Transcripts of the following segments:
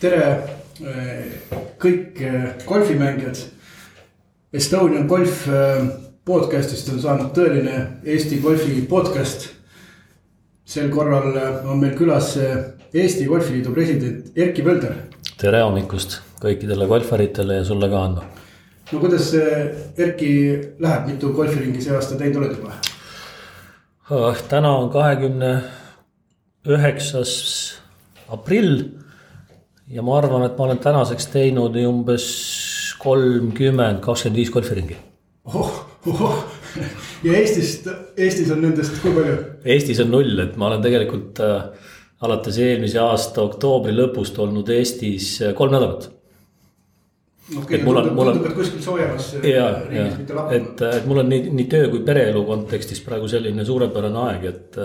tere kõik golfimängijad. Estonian Golf podcast'ist on saanud tõeline Eesti golfi podcast. sel korral on meil külas Eesti Golfiliidu president Erkki Mölder. tere hommikust kõikidele golfaritele ja sulle ka, Ando. no kuidas Erkki läheb, mitu golfiringi see aasta teinud oled juba oh,? täna on kahekümne üheksas aprill ja ma arvan, et ma olen tänaseks teinud umbes kolmkümmend, kakskümmend viis golfiringi oh,. Oh. ja Eestist, Eestis on nendest kui palju? Eestis on null, et ma olen tegelikult äh, alates eelmise aasta oktoobri lõpust olnud Eestis äh, kolm nädalat okay,. et mul on, mul on. kuskil soojemas. Äh, ja, ja, et, et mul on nii, nii töö kui pereelu kontekstis praegu selline suurepärane aeg, et,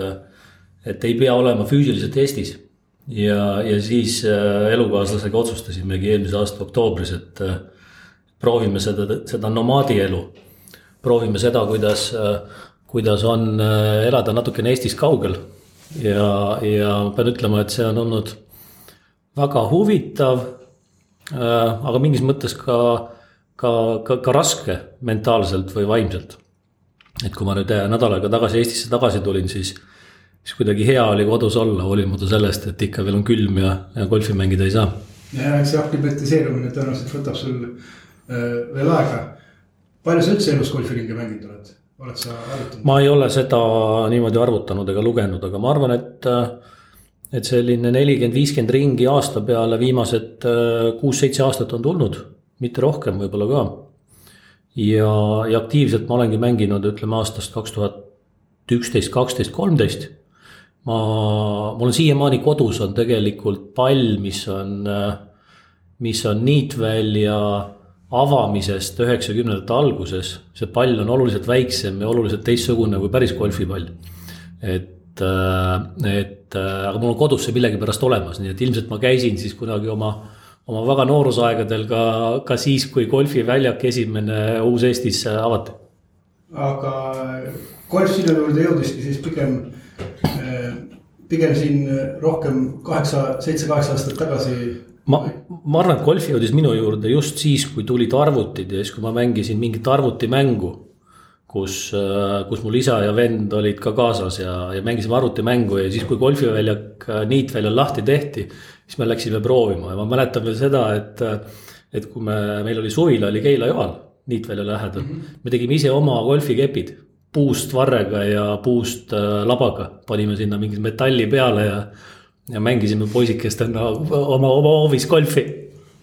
et ei pea olema füüsiliselt Eestis ja, ja siis äh, elukaaslasega otsustasimegi eelmise aasta oktoobris, et äh, proovime seda, seda nomaadielu. proovime seda, kuidas, äh, kuidas on elada natukene Eestist kaugel. ja, ja pean ütlema, et see on olnud väga huvitav. aga mingis mõttes ka, ka, ka, ka raske mentaalselt või vaimselt. et kui ma nüüd nädal aega tagasi Eestisse tagasi tulin, siis siis kuidagi hea oli kodus olla, hoolimata sellest, et ikka veel on külm ja, ja golfi mängida ei saa. ja eks see aklimatiseerumine tõenäoliselt võtab sul äh, veel aega. palju sa üldse elus golfiringe mänginud oled, oled sa arvutanud? ma ei ole seda niimoodi arvutanud ega lugenud, aga ma arvan, et et selline nelikümmend, viiskümmend ringi aasta peale viimased äh, kuus-seitse aastat on tulnud, mitte rohkem võib-olla ka. ja, ja aktiivselt ma olengi mänginud, ütleme aastast kaks tuhat üksteist, kaksteist, kolmteist ma, mul on siiamaani kodus on tegelikult pall, mis on, mis on niitvälja avamisest üheksakümnendate alguses. see pall on oluliselt väiksem ja oluliselt teistsugune kui päris golfipall. et, et aga mul on kodus see millegipärast olemas, nii et ilmselt ma käisin siis kunagi oma oma väga noorusaegadel ka, ka siis, kui golfiväljak esimene uus-Eestis avati. aga golf sinu juurde jõudiski siis pigem pigem siin rohkem kaheksa, seitse-kaheksa aastat tagasi. ma, ma arvan, et golf jõudis minu juurde just siis, kui tulid arvutid ja siis, kui ma mängisin mingit arvutimängu. kus, kus mul isa ja vend olid ka kaasas ja, ja mängisime arvutimängu ja siis, kui golfiväljak niitväljal lahti tehti. siis me läksime proovima ja ma mäletan veel seda, et, et kui me, meil oli suvila oli Keila joal niitvälja lähedal mm, -hmm. me tegime ise oma golfikepid puust varrega ja puust äh, labaga, panime sinna mingit metalli peale ja. ja mängisime poisikestena oma, oma hoovis golfi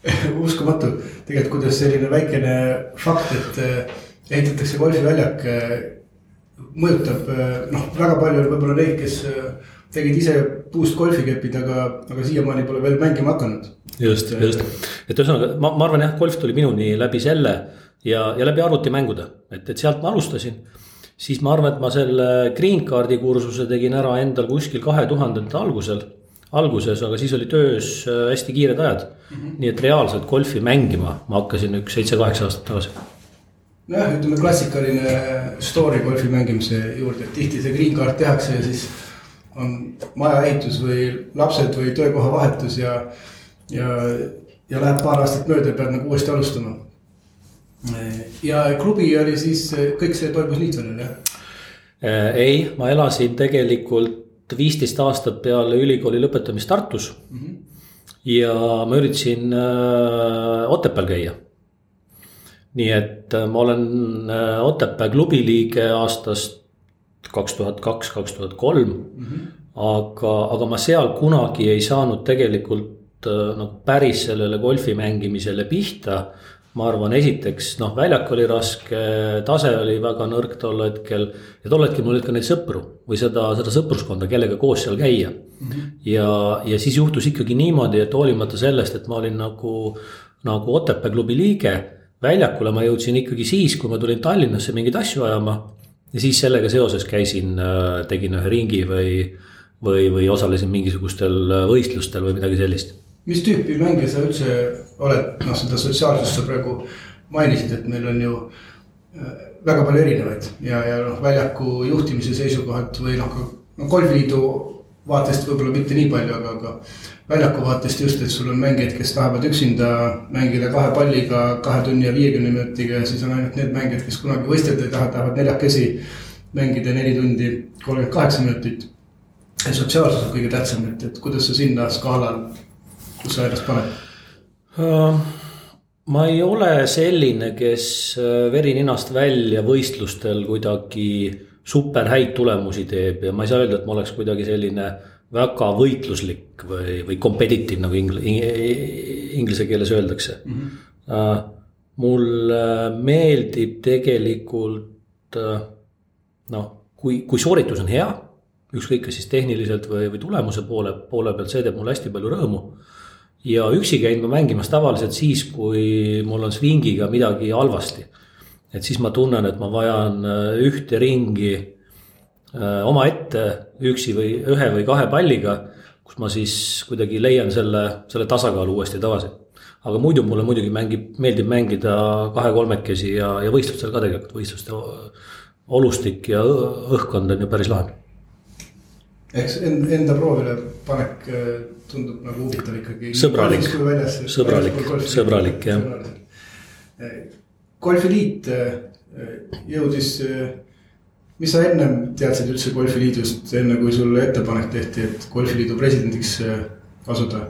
uskumatu, tegelikult kuidas selline väikene fakt, et äh, ehitatakse golfiväljak. Äh, mõjutab noh, väga palju võib-olla neid, kes tegid ise puust golfikepid, aga, aga siiamaani pole veel mängima hakanud. just, just, et ühesõnaga ma, ma arvan jah, golf tuli minuni läbi selle ja, ja läbi arvutimängude, et, et sealt ma alustasin siis ma arvan, et ma selle green card'i kursuse tegin ära endal kuskil kahe tuhandete algusel, alguses, aga siis oli töös äh, hästi kiired ajad mm. -hmm. nii et reaalselt golfi mängima ma hakkasin üks seitse-kaheksa aastat tagasi. nojah, ütleme klassikaline story golfi mängimise juurde, et tihti see green card tehakse ja siis on majaehitus või lapsed või töökoha vahetus ja, ja, ja läheb paar aastat mööda ja pead nagu uuesti alustama ja klubi oli siis, kõik see toimus Niitvenel jah? Äh, ei, ma elasin tegelikult viisteist aastat peale ülikooli lõpetamist Tartus mm. -hmm. ja ma üritasin äh, Otepääl käia. nii et äh, ma olen äh, Otepää klubi liige aastast kaks tuhat kaks, kaks tuhat kolm. Mhm. aga, aga ma seal kunagi ei saanud tegelikult äh, nagu päris sellele golfi mängimisele pihta ma arvan, esiteks noh, väljak oli raske, tase oli väga nõrk tol hetkel. ja tol hetkel mul olid ka neid sõpru või seda, seda sõpruskonda, kellega koos seal käia mm. -hmm. ja, ja siis juhtus ikkagi niimoodi, et hoolimata sellest, et ma olin nagu, nagu Otepää klubi liige. väljakule ma jõudsin ikkagi siis, kui ma tulin Tallinnasse mingeid asju ajama. ja siis sellega seoses käisin, äh, tegin ühe ringi või, või, või osalesin mingisugustel äh, võistlustel või midagi sellist mis tüüpi mängija sa üldse oled, noh, seda sotsiaalsust sa praegu mainisid, et meil on ju äh, väga palju erinevaid ja, ja noh, väljaku juhtimise seisukohalt või noh, ka golfiliidu vaatest võib-olla mitte nii palju, aga, aga väljaku vaatest just, et sul on mängijaid, kes tahavad üksinda mängida kahe palliga kahe tunni ja viiekümne minutiga ja siis on ainult need mängijad, kes kunagi võistelda ei taha, tahavad neljakesi mängida neli tundi kolmkümmend kaheksa minutit. ja sotsiaalsus on kõige tähtsam, et, et kuidas sa sinna skaalal, kus sa ennast paned uh,? ma ei ole selline, kes äh, veri ninast välja võistlustel kuidagi super häid tulemusi teeb ja ma ei saa öelda, et ma oleks kuidagi selline väga võitluslik või, või competitive nagu ingl, inglise keeles öeldakse mm. -hmm. mulle meeldib tegelikult äh, noh, kui, kui sooritus on hea, ükskõik kas siis tehniliselt või, või tulemuse poole, poole pealt, see teeb mulle hästi palju rõõmu. Ja üksi käin ma mängimas tavaliselt siis, kui mul on swing'iga midagi halvasti. et siis ma tunnen, et ma vajan äh, ühte ringi Äh, omaette üksi või ühe või kahe palliga, kus ma siis kuidagi leian selle, selle tasakaalu uuesti tagasi. aga muidu mulle muidugi mängib, meeldib mängida kahe-kolmekesi ja, ja võistlustel ka tegelikult, võistluste olustik ja õhkkond on ju päris lahe. eks enda proovile panek äh, tundub nagu huvitav ikkagi. sõbralik, sõbralik, sõbralik jah. golfiliit äh, jõudis mis sa ennem teadsid üldse golfiliidust, enne kui sulle ettepanek tehti, et golfiliidu presidendiks äh, asuda?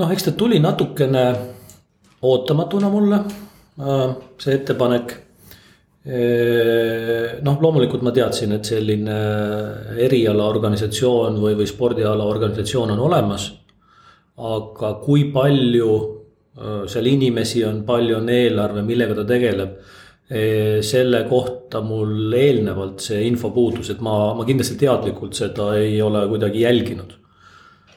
noh, eks ta tuli natukene ootamatuna mulle, äh, see ettepanek. Noh, loomulikult ma teadsin, et selline erialaorganisatsioon või, või spordiala organisatsioon on olemas. aga kui palju seal inimesi on, palju on eelarve, millega ta tegeleb selle kohta mul eelnevalt see info puudus, et ma, ma kindlasti teadlikult seda ei ole kuidagi jälginud.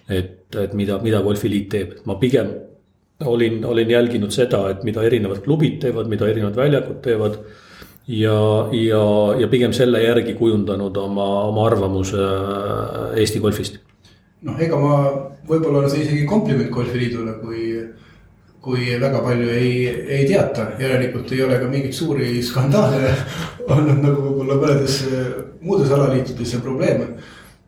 et, et mida, mida golfiliit teeb, et ma pigem olin, olin jälginud seda, et mida erinevad klubid teevad, mida erinevad väljakud teevad. Ja, ja, ja pigem selle järgi kujundanud oma, oma arvamuse äh, Eesti golfist. noh, ega ma, võib-olla on see isegi kompliment golfiliidule, kui kui väga palju ei, ei teata, järelikult ei ole ka mingeid suuri skandaale olnud nagu võib-olla mõnedes äh, muudes alaliitudes ja probleeme.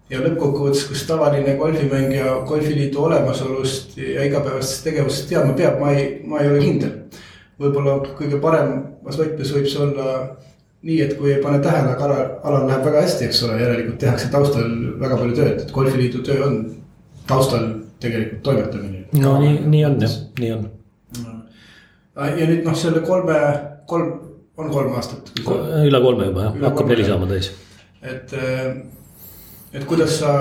ja lõppkokkuvõttes, kas tavaline golfimängija golfiliidu olemasolust ja igapäevasest tegevusest teadma peab, ma ei, ma ei ole kindel. Võib-olla kõige paremas võtmes võib see olla nii, et kui ei pane tähele, aga alal, alal läheb väga hästi, eks ole, järelikult tehakse taustal väga palju tööd, et golfiliidu töö on taustal tegelikult toimetamine. no nii, nii on jah, nii on ja nüüd noh, selle kolme, kolm, on kolm aastat. üle kolme juba jah, hakkab neli saama täis. et, et kuidas sa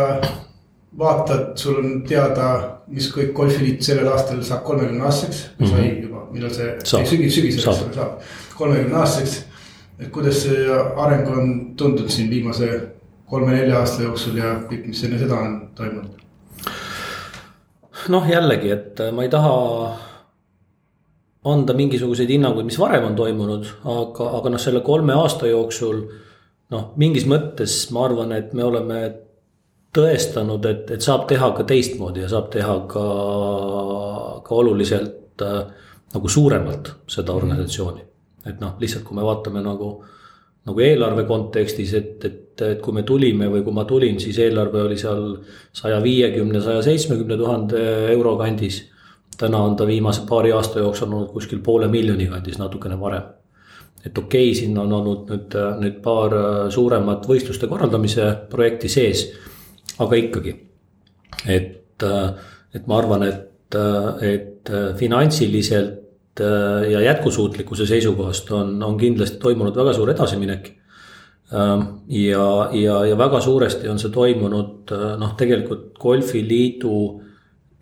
vaatad, sul on teada, mis kõik golfiliit sellel aastal saab kolmekümne aastaseks mm, -hmm. sai juba, millal see, sügis, sügisel saab, saab kolmekümne aastaseks. et kuidas see areng on tundunud siin viimase kolme-nelja aasta jooksul ja kõik, mis enne seda on toimunud? noh, jällegi, et ma ei taha anda mingisuguseid hinnanguid, mis varem on toimunud, aga, aga noh, selle kolme aasta jooksul. noh, mingis mõttes ma arvan, et me oleme tõestanud, et, et saab teha ka teistmoodi ja saab teha ka, ka oluliselt äh, nagu suuremalt seda organisatsiooni. et noh, lihtsalt kui me vaatame nagu, nagu eelarve kontekstis, et, et, et kui me tulime või kui ma tulin, siis eelarve oli seal saja viiekümne, saja seitsmekümne tuhande euro kandis täna on ta viimase paari aasta jooksul olnud kuskil poole miljoni kandis, natukene varem. et okei okay,, siin on olnud nüüd, nüüd paar suuremat võistluste korraldamise projekti sees, aga ikkagi. et, et ma arvan, et, et finantsiliselt ja jätkusuutlikkuse seisukohast on, on kindlasti toimunud väga suur edasiminek ja, ja, ja väga suuresti on see toimunud noh, tegelikult golfiliidu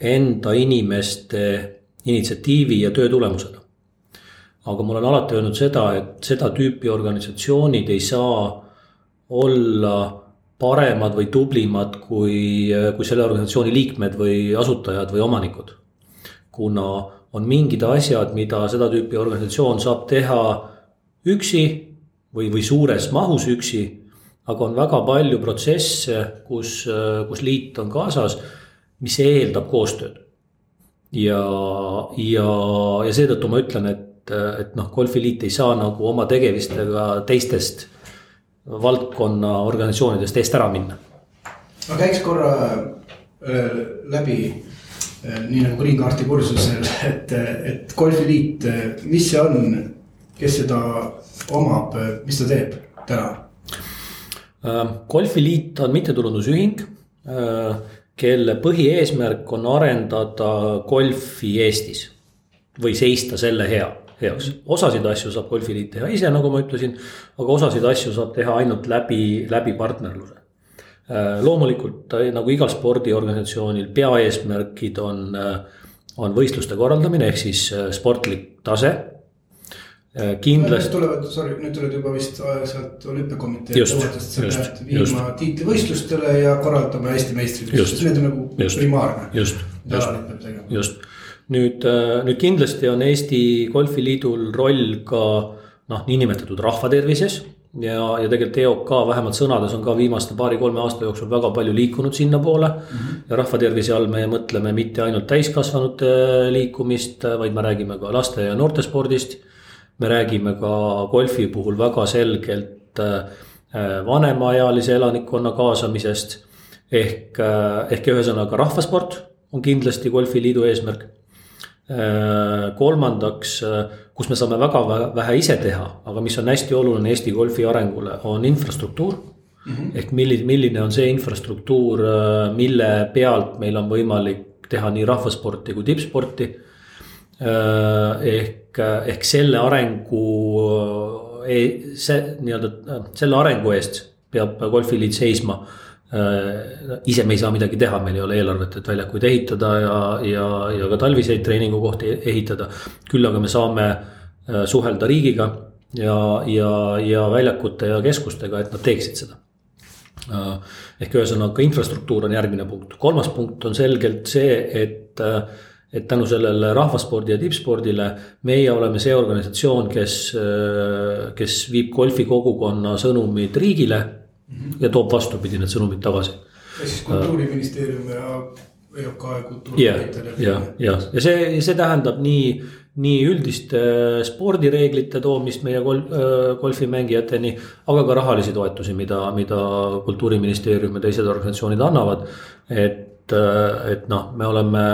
enda inimeste initsiatiivi ja töö tulemusena. aga ma olen alati öelnud seda, et seda tüüpi organisatsioonid ei saa olla paremad või tublimad kui, kui selle organisatsiooni liikmed või asutajad või omanikud. kuna on mingid asjad, mida seda tüüpi organisatsioon saab teha üksi või, või suures mahus üksi. aga on väga palju protsesse, kus, kus liit on kaasas mis eeldab koostööd. ja, ja, ja seetõttu ma ütlen, et, et noh, golfiliit ei saa nagu oma tegevustega teistest valdkonna organisatsioonidest eest ära minna. ma käiks korra äh, läbi nii nagu green card'i kursusel, et, et golfiliit, mis see on, kes seda omab, mis ta teeb täna? golfiliit on mittetulundusühing, kelle põhieesmärk on arendada golfi Eestis või seista selle hea heaks. osasid asju saab golfiliit teha ise, nagu ma ütlesin, aga osasid asju saab teha ainult läbi, läbi partnerluse. Äh, loomulikult nagu igal spordiorganisatsioonil peaeesmärgid on, äh, on võistluste korraldamine ehk siis äh, sportlik tase. Kindlasti. tulevad, sorry, nüüd tulevad juba vist sealt olümpiakomitee nõuetest, sa pead viima tiitlivõistlustele ja korraldama Eesti meistrivõistlusi, need on nagu just, primaarne. just, just, just. Nüüd, nüüd kindlasti on Eesti Golfiliidul roll ka noh, niinimetatud rahvatervises ja, ja tegelikult EOK vähemalt sõnades on ka viimaste paari-kolme aasta jooksul väga palju liikunud sinnapoole mm. -hmm. ja rahvatervise all me mõtleme mitte ainult täiskasvanute liikumist, vaid me räägime ka laste ja noortespordist. me räägime ka golfi puhul väga selgelt äh, vanemaealise elanikkonna kaasamisest. ehk, äh, ehk ühesõnaga rahvasport on kindlasti golfiliidu eesmärk Äh, kolmandaks, äh, kus me saame väga vähe ise teha, aga mis on hästi oluline Eesti golfi arengule, on infrastruktuur mm. -hmm. ehk milline, milline on see infrastruktuur, äh, mille pealt meil on võimalik teha nii rahvasporti kui tippsporti. ehk, ehk selle arengu, see nii-öelda selle arengu eest peab golfiliit seisma Äh, ise me ei saa midagi teha, meil ei ole eelarvet, et väljakuid ehitada ja, ja, ja ka talviseid treeningukohti ehitada. küll aga me saame äh, suhelda riigiga ja, ja, ja väljakute ja keskustega, et nad teeksid seda. Äh, ehk ühesõnaga infrastruktuur on järgmine punkt, kolmas punkt on selgelt see, et et tänu sellele rahvaspordi ja tippspordile meie oleme see organisatsioon, kes, kes viib golfikogukonna sõnumid riigile ja toob vastupidi need sõnumid tagasi. ja siis kultuuriministeerium ja EOK ja kultuur. ja, ja, ja, ja see, see tähendab nii, nii üldiste spordireeglite toomist meie golf, golfimängijateni. aga ka rahalisi toetusi, mida, mida kultuuriministeerium ja teised organisatsioonid annavad. et, et noh, me oleme,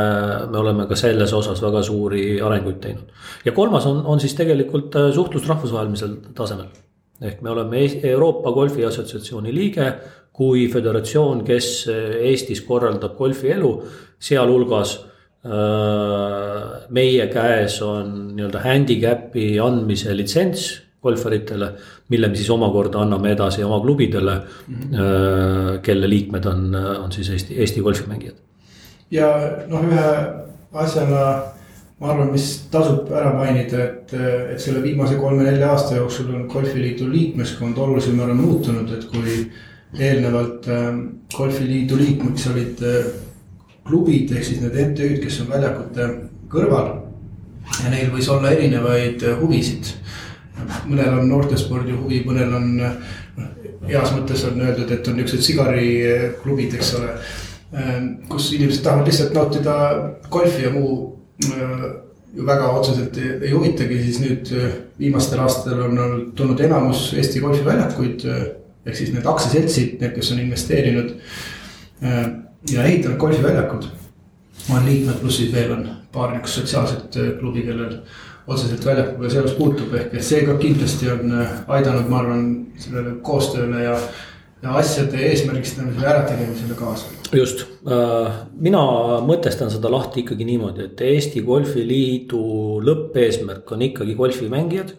me oleme ka selles osas väga suuri arenguid teinud. ja kolmas on, on siis tegelikult suhtlus rahvusvahelisel tasemel ehk me oleme Euroopa Golfi Assotsiatsiooni liige kui föderatsioon, kes eh, Eestis korraldab golfielu, sealhulgas äh, meie käes on nii-öelda handicap'i andmise litsents golfaritele, mille me siis omakorda anname edasi oma klubidele mm, -hmm. kelle liikmed on, on siis Eesti, Eesti golfimängijad. ja noh, ühe asjana ma arvan, mis tasub ära mainida, et, et selle viimase kolme-nelja aasta jooksul on golfiliidu liikmeskond olulisel määral muutunud, et kui eelnevalt äh, golfiliidu liikmeks olid äh, klubid ehk siis need MTÜ-d, kes on väljakute kõrval. ja neil võis olla erinevaid äh, huvisid. mõnel on noortespordi huvi, mõnel on noh, heas mõttes on öeldud, et on niuksed sigariklubid, eks ole. kus inimesed tahavad lihtsalt nautida golfi ja muu ju väga otseselt ei, ei huvitagi, siis nüüd äh, viimastel aastatel on tulnud enamus Eesti golfiväljakuid. Äh, ehk siis need aktsiaseltsid, need, kes on investeerinud ja ehitanud golfiväljakud. on liikmed, pluss siis veel on paar niisugust sotsiaalset klubi, kellel otseselt väljakuga seos puutub, ehk et see ka kindlasti on aidanud, ma arvan, sellele koostööle ja ja asjade eesmärgistamisele, ärategemisele kaasa. just, äh, mina mõtestan seda lahti ikkagi niimoodi, et Eesti Golfiliidu lõppeesmärk on ikkagi golfimängijad.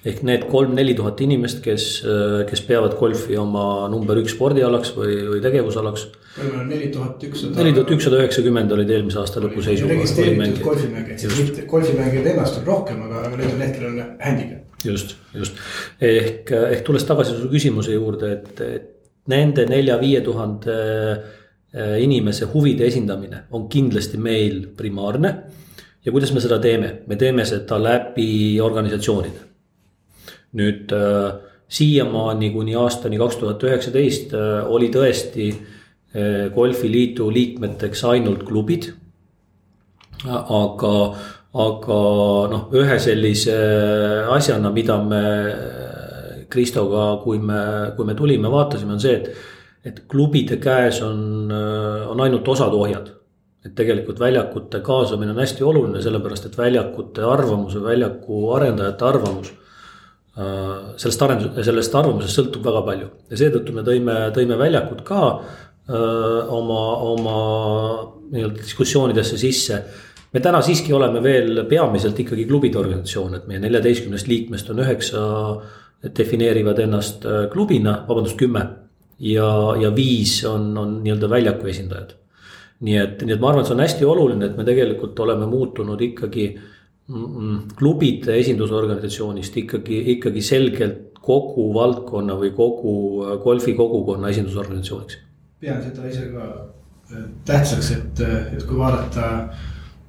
ehk need kolm-neli tuhat inimest, kes, äh, kes peavad golfi oma number üks spordialaks või, või tegevusalaks. neli tuhat ükssada. neli tuhat ükssada üheksakümmend oli eelmise aasta lõpu seisuga. registreeritud golfimängijad, golfimängijad ennast on rohkem, aga, aga nendel hetkel on handicap just, just ehk, ehk tulles tagasi su küsimuse juurde, et, et nende nelja-viie tuhande äh, inimese huvide esindamine on kindlasti meil primaarne. ja kuidas me seda teeme, me teeme seda läbi organisatsioonide. nüüd äh, siiamaani kuni aastani kaks tuhat üheksateist äh, oli tõesti golfiliidu liikmeteks ainult klubid. aga aga noh, ühe sellise asjana, mida me Kristoga, kui me, kui me tulime, vaatasime, on see, et. et klubide käes on, on ainult osad ohjad. et tegelikult väljakute kaasamine on hästi oluline, sellepärast et väljakute arvamus või väljaku arendajate arvamus sellest arendus, sellest arvamusest sõltub väga palju ja seetõttu me tõime, tõime väljakud ka öö, oma, oma nii-öelda diskussioonidesse sisse me täna siiski oleme veel peamiselt ikkagi klubide organisatsioon, et meie neljateistkümnest liikmest on üheksa defineerivad ennast äh, klubina, vabandust, kümme. ja, ja viis on, on nii-öelda väljaku esindajad. nii et, nii et ma arvan, et see on hästi oluline, et me tegelikult oleme muutunud ikkagi mm, mm klubide esindusorganisatsioonist ikkagi, ikkagi selgelt kogu valdkonna või kogu äh, golfikogukonna esindusorganisatsiooniks. pean seda ise ka äh, tähtsaks, et, et kui vaadata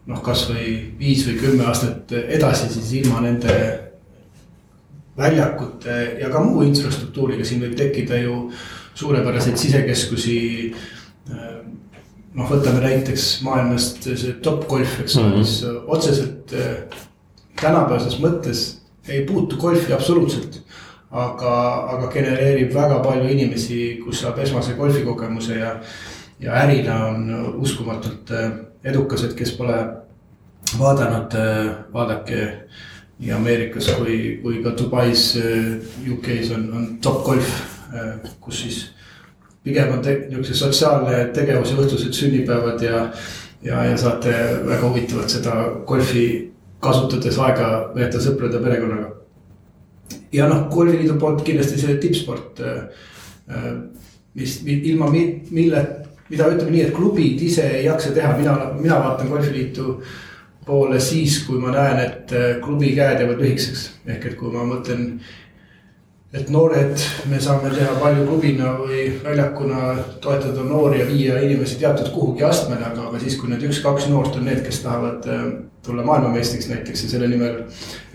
noh, kasvõi viis või kümme aastat edasi, siis ilma nende väljakute ja ka muu infrastruktuuriga, siin võib tekkida ju suurepäraseid sisekeskusi. noh, võtame näiteks maailmast see top golf, eks ole mm, -hmm. mis otseselt tänapäevases mõttes ei puutu golfi absoluutselt. aga, aga genereerib väga palju inimesi, kus saab esmase golfikogemuse ja, ja ärina on uskumatult edukas, et kes pole vaadanud, äh, vaadake nii Ameerikas kui, kui ka Dubais, äh, UK-s on, on top golf, äh, kus siis pigem on niisuguse sotsiaalne tegevus ja õhtused sünnipäevad ja, ja, ja saate väga huvitavat seda golfi kasutades aega veeta sõprade perekonnaga. ja noh, kooliliidu poolt kindlasti see tippsport, mis ilma mille mida ütleme nii, et klubid ise ei jaksa teha, mina, mina vaatan golfiliitu poole siis, kui ma näen, et äh, klubi käed jäävad lühikeseks. ehk et kui ma mõtlen, et noored, me saame teha palju klubina või väljakuna toetada noori ja viia inimesi teatud kuhugi astmele, aga, aga siis, kui need üks-kaks noort on need, kes tahavad äh, tulla maailmameistriks näiteks ja selle nimel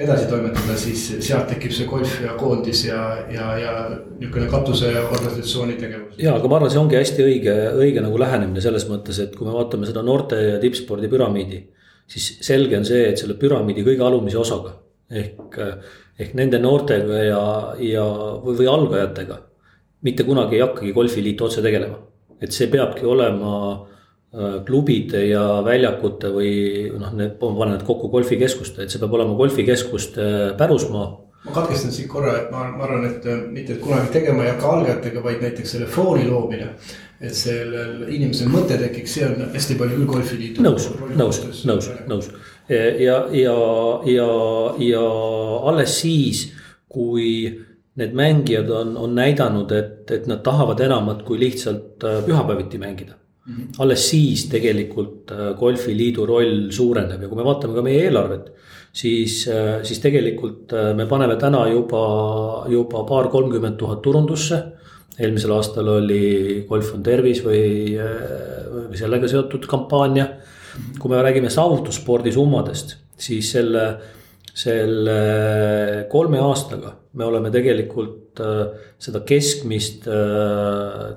edasi toimetada, siis sealt tekib see golf ja koondis ja, ja, ja niisugune katuseorganisatsiooni tegevus. ja, aga ma arvan, see ongi hästi õige, õige nagu lähenemine selles mõttes, et kui me vaatame seda noorte ja tippspordi püramiidi. siis selge on see, et selle püramiidi kõige alumise osaga ehk, ehk nende noortega ja, ja, või, või algajatega. mitte kunagi ei hakkagi golfiliit otse tegelema, et see peabki olema Äh, klubide ja väljakute või noh, need, need kokku golfikeskuste, et see peab olema golfikeskuste pärusmaa. ma katkestan siit korra, et ma, ma arvan, et äh, mitte, et kunagi tegema ei hakka algajatega, vaid näiteks selle fooni loomine. et sellel inimesel mõte tekiks, see on hästi palju küll golfiliidu. nõus, nõus, nõus, nõus ja, ja, ja, ja alles siis, kui need mängijad on, on näidanud, et, et nad tahavad enamat kui lihtsalt äh, pühapäeviti mängida Mm -hmm. alles siis tegelikult äh, golfiliidu roll suureneb ja kui me vaatame ka meie eelarvet, siis, äh, siis tegelikult me paneme täna juba, juba paar-kolmkümmend tuhat turundusse. eelmisel aastal oli Golf on tervis või, või sellega seotud kampaania. Kui me räägime saavutusspordi summadest, siis selle, selle kolme aastaga me oleme tegelikult seda keskmist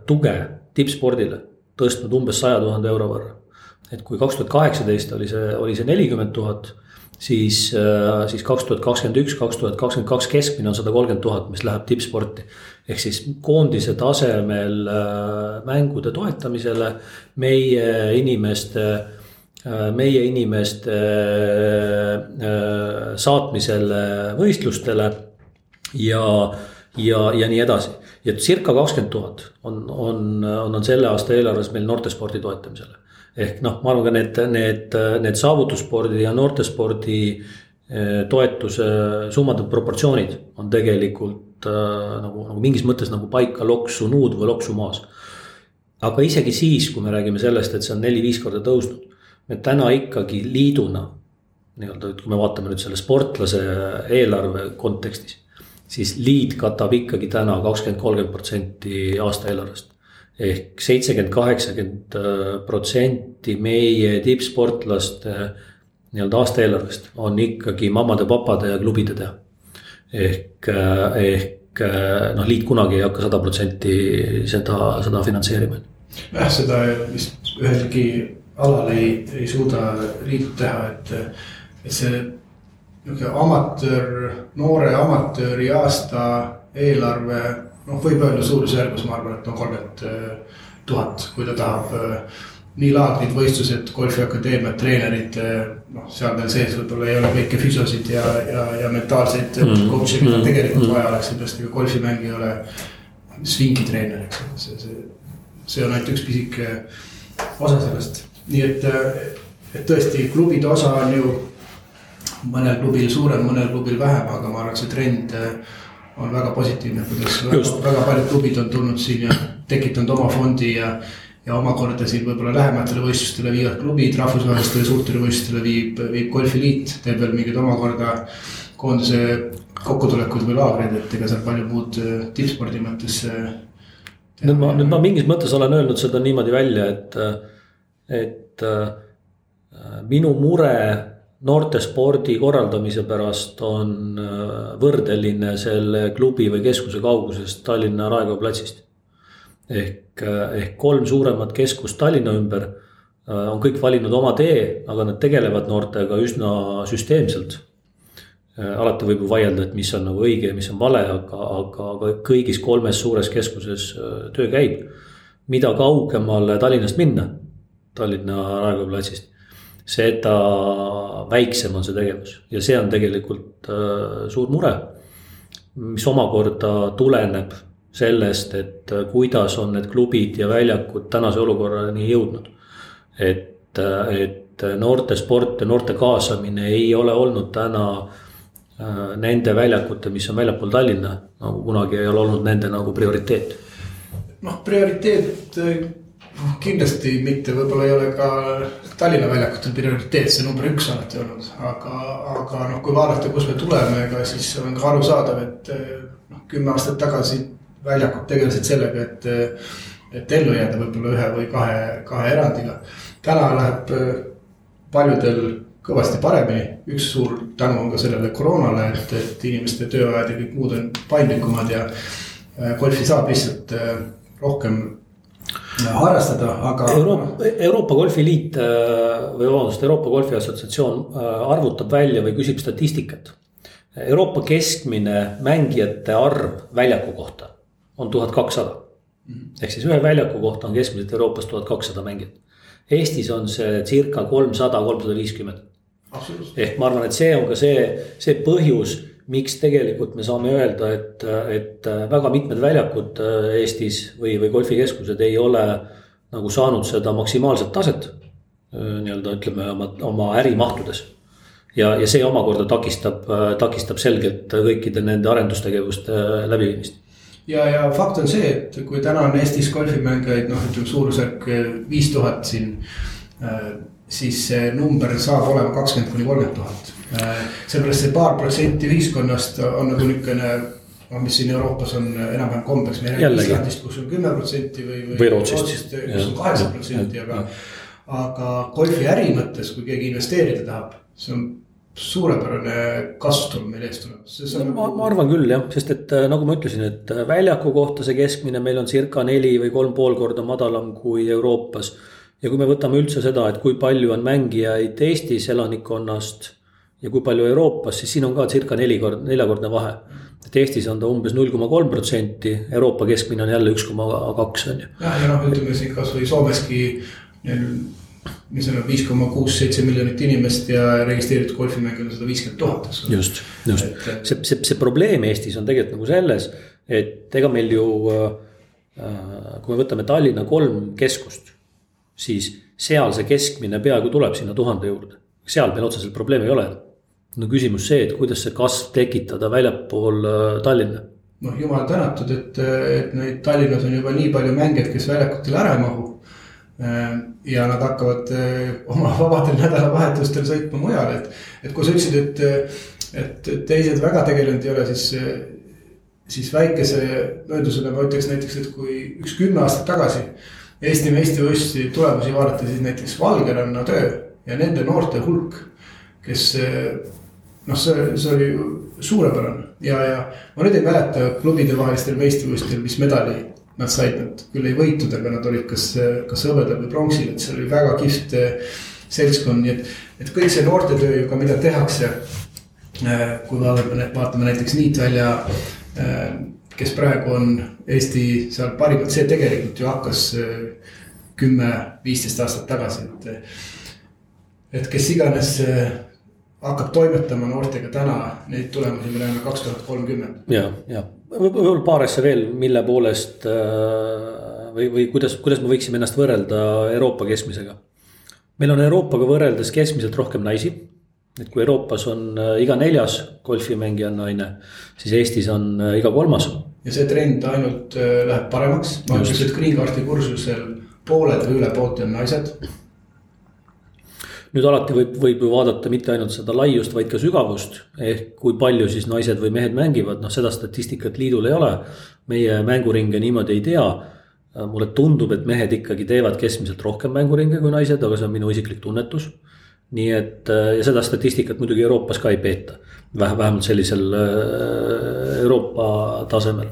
tuge tippspordile tõstnud umbes saja tuhande euro võrra. et kui kaks tuhat kaheksateist oli see, oli see nelikümmend tuhat, siis, äh, siis kaks tuhat kakskümmend üks, kaks tuhat kakskümmend kaks keskmine on sada kolmkümmend tuhat, mis läheb tippsporti. ehk siis koondise tasemel äh, mängude toetamisele, meie inimeste äh, meie inimeste saatmisele võistlustele ja, ja, ja nii edasi ja circa kakskümmend tuhat on, on, on, on selle aasta eelarves meil noortespordi toetamisele. ehk noh, ma arvan ka need, need, need saavutusspordi ja noortespordi toetuse summade proportsioonid on tegelikult äh, nagu, nagu mingis mõttes nagu paika loksunud või loksumaas. aga isegi siis, kui me räägime sellest, et see on neli-viis korda tõusnud, me täna ikkagi liiduna nii-öelda, et kui me vaatame nüüd selle sportlase eelarve kontekstis siis liit katab ikkagi täna kakskümmend, kolmkümmend protsenti aastaeelarvest. ehk seitsekümmend, kaheksakümmend protsenti meie tippsportlaste nii-öelda aastaeelarvest on ikkagi mammade-papade ja klubide teha. ehk, ehk noh, liit kunagi ei hakka sada protsenti seda, seda finantseerima. jah, seda vist ühelgi alal ei, ei suuda liit teha, et, et see niisugune amatöör, noore amatööri aasta eelarve noh, võib öelda suurusjärgus, ma arvan, et on kolmkümmend tuhat, kui ta tahab nii laagrid, võistlused, golfiakadeemiad, treenerid, noh, seal veel sees võib-olla ei ole kõiki füsiosid ja, ja, ja mentaalseid mm coach'e, mida tegelikult mm vaja oleks, seepärast ega golfimäng ei ole svingitreener, eks ole, see, see, see on ainult üks pisike osa sellest. Nii et, et tõesti klubide osa on ju mõnel klubil suurem, mõnel klubil vähem, aga ma arvan, et see trend on väga positiivne, kuidas väga, väga paljud klubid on tulnud siin ja tekitanud oma fondi ja ja omakorda siin võib-olla lähematele võistlustele viivad klubid, rahvusvahelistele suurtele võistlustele viib, viib golfiliit, teeb veel mingeid omakorda koondise kokkutulekud või laagreid, et ega seal palju muud äh, tippspordi mõttes. Äh, nüüd ma, nüüd ma mingis mõttes olen öelnud seda niimoodi välja, et, et äh, minu mure noortespordi korraldamise pärast on võrdeline selle klubi või keskuse kaugusest Tallinna Raekoja platsist ehk, ehk kolm suuremat keskust Tallinna ümber äh, on kõik valinud oma tee, aga nad tegelevad noortega üsna süsteemselt. Äh, alati võib ju vaielda, et mis on nagu õige ja mis on vale, aga, aga, aga kõigis kolmes suures keskuses äh, töö käib. mida kaugemale Tallinnast minna, Tallinna Raekoja platsist, seda väiksem on see tegevus ja see on tegelikult suur mure. mis omakorda tuleneb sellest, et äh, kuidas on need klubid ja väljakud tänase olukorrani jõudnud. et, äh, et noortesport ja noorte kaasamine ei ole olnud täna äh, nende väljakute, mis on väljapool Tallinna, nagu kunagi ei ole olnud nende nagu prioriteet. noh, prioriteet kindlasti mitte, võib-olla ei ole ka Tallinna väljakutel prioriteet see number üks alati olnud, aga, aga noh, kui vaadata, kust me tuleme, ega siis on ka arusaadav, et noh, kümme aastat tagasi väljakud tegelesid sellega, et, et ellu jääda võib-olla ühe või kahe, kahe erandiga. täna läheb äh, paljudel kõvasti paremini, üks suur tänu on ka sellele koroonale, et, et inimeste tööajad ja kõik muud on paindlikumad ja golfi saab lihtsalt rohkem harrastada, aga. Euroopa, Euroopa Golfiliit või vabandust, Euroopa Golfi Assotsiatsioon arvutab välja või küsib statistikat. Euroopa keskmine mängijate arv väljaku kohta on tuhat kakssada. ehk siis ühe väljaku kohta on keskmiselt Euroopas tuhat kakssada mängijat. Eestis on see circa kolmsada, kolmsada viiskümmend. ehk ma arvan, et see on ka see, see põhjus, miks tegelikult me saame öelda, et, et väga mitmed väljakud äh, Eestis või, või golfikeskused ei ole nagu saanud seda maksimaalset taset. Äh, nii-öelda ütleme oma, oma ärimahtudes ja, ja see omakorda takistab, äh, takistab selgelt kõikide nende arendustegevuste läbiviimist ja, ja fakt on see, et kui täna on Eestis golfimängijaid noh, ütleme suurusjärk viis tuhat siin. Siis see number saab olema kakskümmend kuni kolmkümmend tuhat. Äh, seepärast see paar protsenti ühiskonnast on nagu niisugune noh, mis siin Euroopas on enam-vähem kombeks, me ei räägi Islandist, kus on kümme protsenti või, või, või Rootsist, kus on kaheksa protsenti, aga. aga golfiäri mõttes, kui keegi investeerida tahab, see on suurepärane kasv tuleb meil ees tulemas. ma, ma arvan küll jah, sest et äh, nagu ma ütlesin, et äh, väljaku kohta see keskmine meil on circa neli või kolm pool korda madalam kui Euroopas. ja kui me võtame üldse seda, et kui palju on mängijaid Eestis elanikkonnast ja kui palju Euroopas, siis siin on ka circa neli kord, neljakordne vahe. et Eestis on ta umbes null koma kolm protsenti, Euroopa keskmine on jälle üks koma kaks on ju. jah, ja noh, ütleme siin kasvõi Soomeski mis on viis koma kuus, seitse miljonit inimest ja registreeritud golfimänge on sada viiskümmend tuhat, eks ole. just, just et, see, see, see probleem Eestis on tegelikult nagu selles, et ega meil ju äh,. kui me võtame Tallinna kolm keskust, siis seal see keskmine peaaegu tuleb sinna tuhande juurde, seal meil otseselt probleemi ei ole. No küsimus see, et kuidas see kasv tekitada väljapool äh, Tallinna? Noh, jumal tänatud, et, et neid Tallinnas on juba nii palju mängijaid, kes väljakutele ära ei mahu. Äh, ja nad hakkavad äh, oma vabadel nädalavahetustel sõitma mujale, et, et kui sa ütlesid, et, et teised väga tegelenud ei ole, siis, siis väikese möödusena ma ütleks näiteks, et kui üks kümme aastat tagasi Eesti meistrivõistlusi tulemusi vaadata, siis näiteks Valgeranna töö ja nende noorte hulk, kes noh, see, see oli suurepärane ja, ja ma nüüd ei mäleta klubide vahelistel meistrivõistlustel, mis medali nad said nad küll ei võitnud, aga nad olid kas, kas hõbedal või pronksil, et see oli väga kihvt eh, seltskond, nii et, et kõik see noortetöö ju ka, mida tehakse. Eh, kui vaatame, vaatame näiteks niitvälja eh, kes praegu on Eesti seal parimad, see tegelikult ju hakkas kümme, viisteist aastat tagasi, et. et kes iganes hakkab toimetama noortega täna, neid tulemusi me näeme kaks tuhat kolmkümmend. ja, ja võib-olla paar asja veel, mille poolest või, või kuidas, kuidas me võiksime ennast võrrelda Euroopa keskmisega. meil on Euroopaga võrreldes keskmiselt rohkem naisi et kui Euroopas on äh, iga neljas golfimängija on naine, siis Eestis on äh, iga kolmas. ja see trend ainult äh, läheb paremaks, ma ütleks, et Green Cardi kursusel pooled või üle poolte on naised. Nüüd alati võib, võib ju vaadata mitte ainult seda laiust, vaid ka sügavust. ehk kui palju siis naised või mehed mängivad, noh seda statistikat liidul ei ole. meie mänguringe niimoodi ei tea mulle tundub, et mehed ikkagi teevad keskmiselt rohkem mänguringe kui naised, aga see on minu isiklik tunnetus nii et äh, ja seda statistikat muidugi Euroopas ka ei peeta, vähemalt sellisel äh, Euroopa tasemel.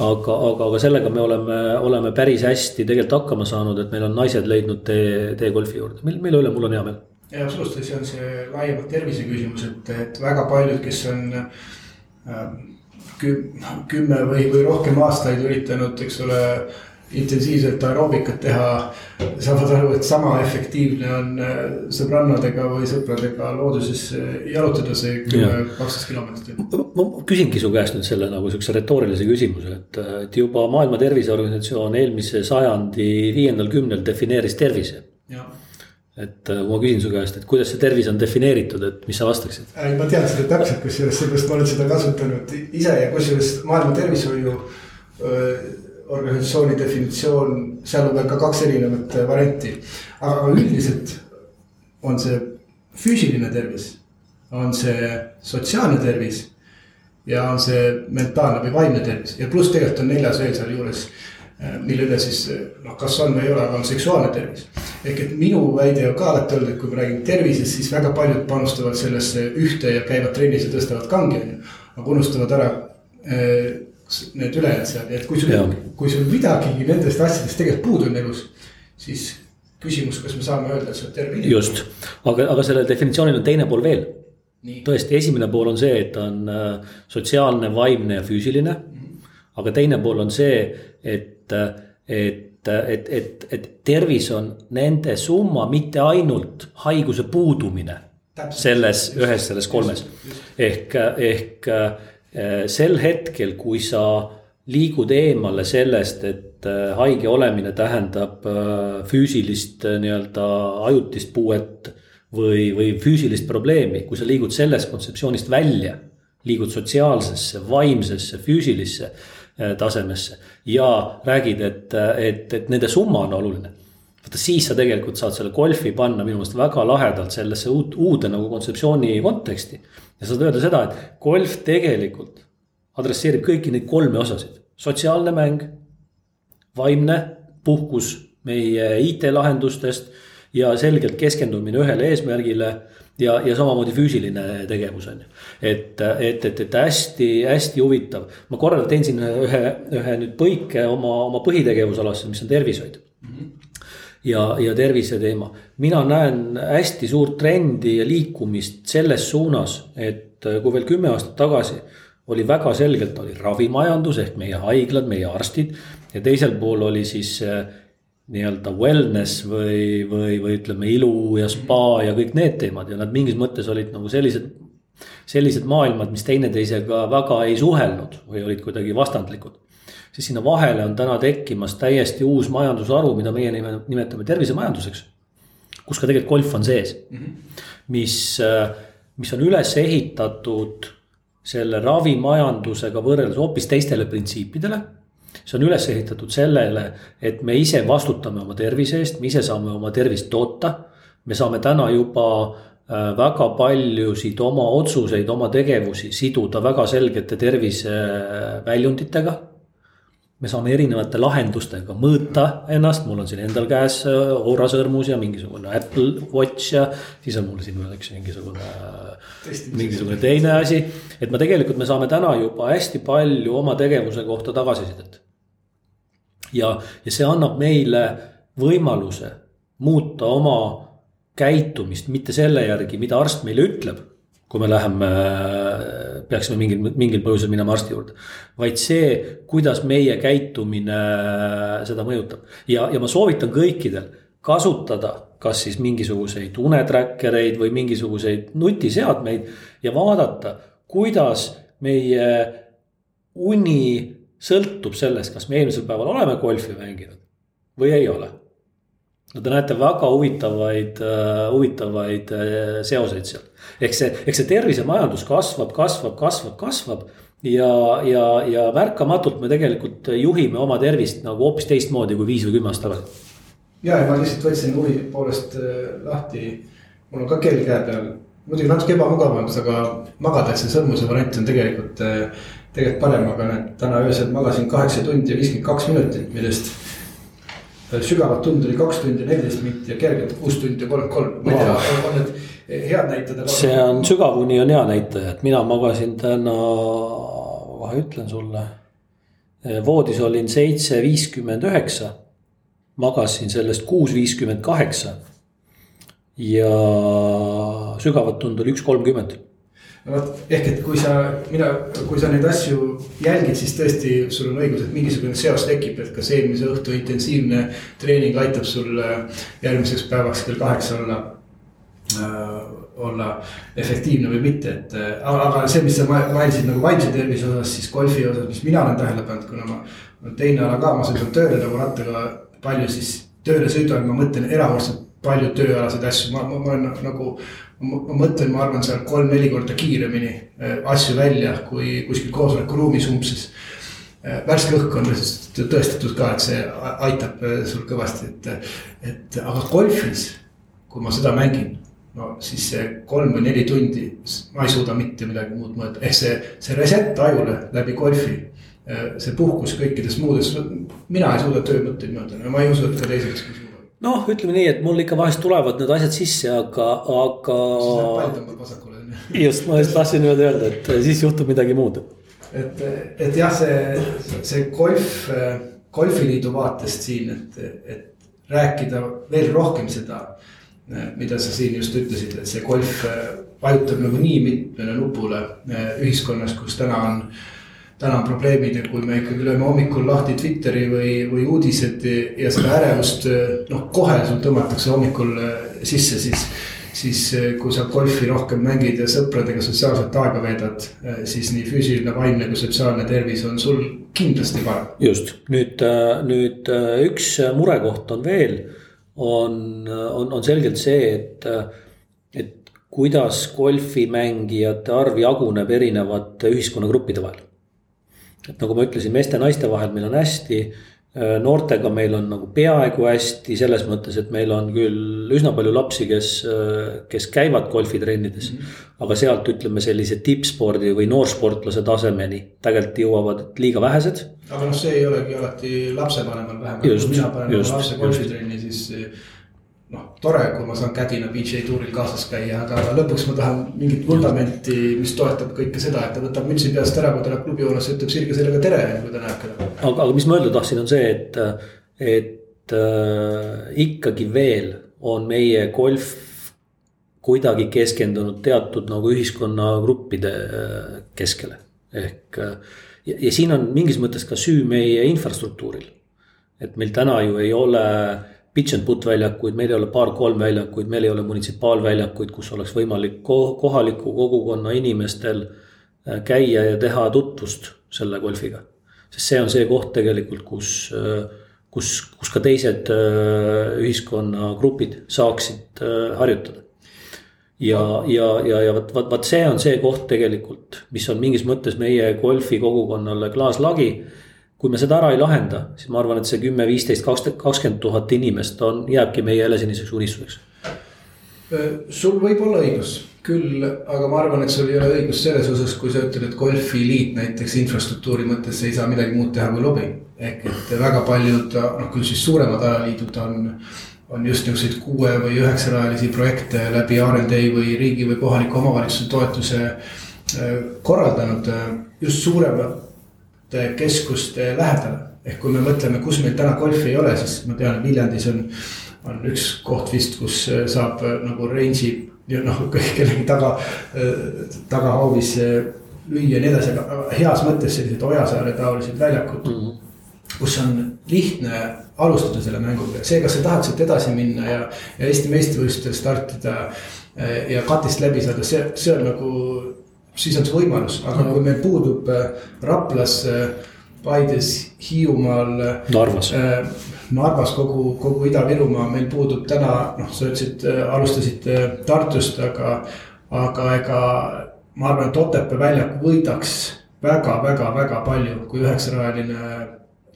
aga, aga, aga sellega me oleme, oleme päris hästi tegelikult hakkama saanud, et meil on naised leidnud tee, tee golfi juurde, mille üle mul on hea meel. Ja absoluutselt, see on see laiemalt tervise küsimus, et, et väga paljud, kes on äh, kümme või, või rohkem aastaid üritanud, eks ole intensiivselt aeroobikat teha, saavad aru, et sama efektiivne on äh, sõbrannadega või sõpradega looduses äh, jalutada see kümme, kaksteist kilomeetrit. ma küsingi su käest nüüd selle nagu sihukese retoorilise küsimuse, et, et juba Maailma Terviseorganisatsioon eelmise sajandi viiendal kümnel defineeris tervise. Et äh, ma küsin su käest, et kuidas see tervis on defineeritud, et mis sa vastaksid? ma tean seda täpselt, kusjuures seepärast ma olen seda kasutanud ise ja kusjuures Maailma Tervishoiu organisatsiooni definitsioon, seal on ka kaks erinevat äh, varianti. aga üldiselt on see füüsiline tervis, on see sotsiaalne tervis ja on see mentaalne või vaimne tervis ja pluss tegelikult on neljas veel sealjuures äh, mille üle siis äh, noh, kas on või ei ole, aga on seksuaalne tervis. ehk et minu väide on ka alati olnud, et kui me räägime tervisest, siis väga paljud panustavad sellesse ühte ja käivad trennis ja tõstavad kangi, on ju. aga unustavad ära need ülejäänud seal, et kui sul, kui sul midagigi nendest asjadest tegelikult puudu on elus, siis küsimus, kas me saame öelda, et sa oled terve inimene. just, aga, aga sellel definitsioonil on teine pool veel. tõesti, esimene pool on see, et on äh, sotsiaalne, vaimne ja füüsiline mm. -hmm. aga teine pool on see, et, et, et, et, et tervis on nende summa, mitte ainult haiguse puudumine. Täpselt. selles, ühes selles kolmes ehk, ehk Äh, sel hetkel, kui sa liigud eemale sellest, et äh, haige olemine tähendab äh, füüsilist nii-öelda ajutist puuet või, või füüsilist probleemi, kui sa liigud sellest kontseptsioonist välja, liigud sotsiaalsesse, vaimsesse, füüsilisse tasemesse ja räägid, et, et, et nende summa on oluline. vaata siis sa tegelikult saad selle golfi panna minu meelest väga lahedalt sellesse uut, uude nagu kontseptsiooni konteksti. ja saad öelda seda, et golf tegelikult adresseerib kõiki neid kolme osasid, sotsiaalne mäng, vaimne puhkus meie IT-lahendustest ja selgelt keskendumine ühele eesmärgile ja, ja samamoodi füüsiline tegevus on ju. et, et, et, et hästi-hästi huvitav, ma korra teen siin ühe, ühe nüüd põike oma, oma põhitegevusalasse, mis on tervishoid mm. -hmm ja, ja tervise teema. mina näen hästi suurt trendi ja liikumist selles suunas, et kui veel kümme aastat tagasi oli väga selgelt oli ravimajandus ehk meie haiglad, meie arstid ja teisel pool oli siis äh, nii-öelda wellness või, või, või ütleme, ilu ja spa ja kõik need teemad ja nad mingis mõttes olid nagu sellised. sellised maailmad, mis teineteisega väga ei suhelnud või olid kuidagi vastandlikud siis sinna vahele on täna tekkimas täiesti uus majandusharu, mida meie nimetame tervisemajanduseks. kus ka tegelikult golf on sees -hmm. mis, mis on üles ehitatud selle ravimajandusega võrreldes hoopis teistele printsiipidele. See on üles ehitatud sellele, et me ise vastutame oma tervise eest, me ise saame oma tervist toota. me saame täna juba äh, väga paljusid oma otsuseid, oma tegevusi siduda väga selgete terviseväljunditega me saame erinevate lahendustega mõõta ennast, mul on siin endal käes äh, Aura sõrmus ja mingisugune Apple Watch ja siis on mul siin üks mingisugune, mingisugune teine asi. et me tegelikult, me saame täna juba hästi palju oma tegevuse kohta tagasisidet. Ja, ja see annab meile võimaluse muuta oma käitumist mitte selle järgi, mida arst meile ütleb, kui me läheme peaksime mingil, mingil põhjusel minema arsti juurde. vaid see, kuidas meie käitumine seda mõjutab ja, ja ma soovitan kõikidel kasutada kas siis mingisuguseid unetracker eid või mingisuguseid nutiseadmeid ja vaadata, kuidas meie uni sõltub sellest, kas me eelmisel päeval oleme golfi mänginud või ei ole. no te näete väga huvitavaid uh,, huvitavaid uh, seoseid seal. ehk see, eks see tervisemajandus kasvab, kasvab, kasvab, kasvab ja, ja, ja märkamatult me tegelikult juhime oma tervist nagu hoopis teistmoodi kui viis või kümme aastat tagasi ja, ja ma lihtsalt võtsin huvi poolest äh, lahti, mul on ka kell käe peal, muidugi natuke ebamugav on, aga magada, et see sõrmuse variant on tegelikult, äh, tegelikult parem, aga näed, täna öösel magasin kaheksa tundi ja viiskümmend kaks minutit, millest sügavat tund oli kaks tundi neliteist minutit ja kergelt kuus tundi kolmkümmend kolm, ma ei tea, on need head näitajad? see on sügavuni on hea näitaja, et mina magasin täna, kohe ütlen sulle. voodis olin seitse viiskümmend üheksa magasin sellest kuus viiskümmend kaheksa. ja sügavat tund oli üks kolmkümmend vot, ehk et kui sa, mina, kui sa neid asju jälgid, siis tõesti sul on õigus, et mingisugune seos tekib, et kas eelmise õhtu intensiivne treening aitab sul järgmiseks päevaks kell kaheksa olla äh,. olla efektiivne või mitte, et äh, aga see, mis sa mainisid nagu vaimse tervise osas, siis golfi osas, mis mina olen tähele pannud, kuna ma. teine ala ka, ma sõidan tööle nagu rattaga palju siis tööle sõidan, ma mõtlen erakordselt palju tööalaseid asju, ma, ma, ma olen nagu. Ma mõtlen, ma arvan, seal kolm-neli korda kiiremini äh, asju välja, kui kuskil koosolekuruumis umbses. Äh, värske õhk on tõestatud ka, et see aitab äh, sul kõvasti, et, et aga golfis, kui ma seda mängin no siis see kolm või neli tundi, ma ei suuda mitte midagi muud mõelda, ehk see, see reset ajule läbi golfi see puhkus kõikides muudes, mina ei suuda töömõtteid mõelda ma ei usu, et ka teised. Noh, ütleme nii, et mul ikka vahest tulevad need asjad sisse, aga, aga. just, ma just tahtsin niimoodi öelda, et siis juhtub midagi muud. et, et jah, see, see golf, golfiliidu vaatest siin, et, et rääkida veel rohkem seda. mida sa siin just ütlesid, et see golf vajutab nagu nii mitmele nupule ühiskonnas, kus täna on täna on probleemid ja kui me ikkagi lööme hommikul lahti Twitteri või, või uudised ja seda ärevust noh, kohe sul tõmmatakse hommikul äh, sisse, siis. siis äh, kui sa golfi rohkem mängid ja sõpradega sotsiaalset aega veedad, äh, siis nii füüsiline, vaimne kui sotsiaalne tervis on sul kindlasti parem. just, nüüd, nüüd üks murekoht on veel, on, on, on selgelt see, et, et kuidas golfimängijate arv jaguneb erinevate ühiskonnagruppide vahel et nagu ma ütlesin, meeste-naiste vahel meil on hästi. Äh, noortega meil on nagu peaaegu hästi selles mõttes, et meil on küll üsna palju lapsi, kes, äh, kes käivad golfitrennides mm. -hmm. aga sealt ütleme sellise tippspordi või noorsportlase tasemeni tegelikult jõuavad liiga vähesed. aga noh, see ei olegi alati lapsevanemal vähemalt, kui mina panen oma lapse golfitrenni, siis noh, tore, kui ma saan kädina PGA tuuril kaasas käia, aga lõpuks ma tahan mingit vundamenti, mis toetab kõike seda, et ta võtab mütsi peast ära, kui ta läheb klubihoonesse, ütleb sirge sellega tere, kui ta näeb keda. aga, aga mis ma öelda tahtsin, on see, et, et äh, ikkagi veel on meie golf kuidagi keskendunud teatud nagu ühiskonnagruppide äh, keskele. ehk äh, ja, ja siin on mingis mõttes ka süü meie infrastruktuuril. et meil täna ju ei ole pitch and put väljakuid, meil ei ole paar-kolm väljakuid, meil ei ole munitsipaalväljakuid, kus oleks võimalik kohaliku kogukonna inimestel äh, käia ja teha tutvust selle golfiga. sest see on see koht tegelikult, kus, äh, kus, kus ka teised äh, ühiskonnagrupid saaksid harjutada. ja, ja, ja, ja vot, vot, vot see on see koht tegelikult, mis on mingis mõttes meie golfikogukonnale klaaslagi kui me seda ära ei lahenda, siis ma arvan, et see kümme, viisteist, kakskümmend tuhat inimest on, jääbki meie jälle selliseks unistuseks. sul võib olla õigus küll, aga ma arvan, et sul ei ole õigus selles osas, kui sa ütled, et golfiliit näiteks infrastruktuuri mõttes ei saa midagi muud teha kui lobi. ehk et väga paljud, noh küll siis suuremad alaliidud on, on just niisuguseid kuue või üheksarajalisi projekte läbi RD või riigi või kohaliku omavalitsuse toetuse korraldanud just suuremad keskuste lähedal. ehk kui me mõtleme, kus meil täna golfi ei ole, siis ma tean, Viljandis on, on üks koht vist, kus äh, saab äh, nagu range'i noh, kellegi taga, äh, tagahoovis lüüa ja nii edasi, aga heas mõttes sellised Ojasaare taolised väljakud mm. -hmm kus on lihtne alustada selle mänguga, see, kas sa tahad sealt edasi minna ja, ja Eesti meistrivõistlustel startida ja katist läbi saada, see, see on nagu, siis on see võimalus, aga kui meil puudub eh, Raplas, Paides, Hiiumaal. Narvas. äh, Narvas, kogu, kogu Ida-Virumaa, meil puudub täna, noh, sa ütlesid, alustasid Tartust, aga, aga ega ma arvan, et Otepää väljak võidaks väga-väga-väga palju, kui üheksarajaline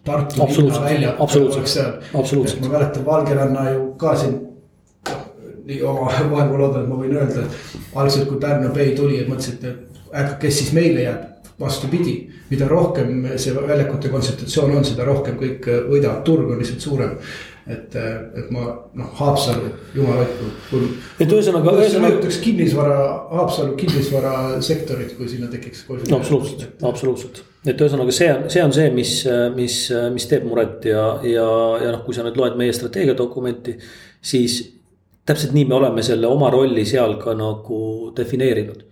Tartu linna väljak oleks seal. ma mäletan Valgeranna ju ka siin noh, nii oma vaevu loodan, et ma võin öelda, et algselt kui Pärnu Bay tuli, et mõtlesid, et äkki, kes siis meile jääb. vastupidi, mida rohkem see väljakute kontsentratsioon on, seda rohkem kõik võidavad, turg on lihtsalt suurem et, et ma noh, Haapsalu, jumal hoidku, kui. et ühesõnaga. see mõjutaks kinnisvara, Haapsalu kinnisvarasektorit, kui sinna tekiks. no absoluutselt, absoluutselt, et ühesõnaga, see on, see on see, mis, mis, mis teeb muret ja, ja, ja noh, kui sa nüüd loed meie strateegiadokumenti, siis täpselt nii me oleme selle oma rolli seal ka nagu defineerinud.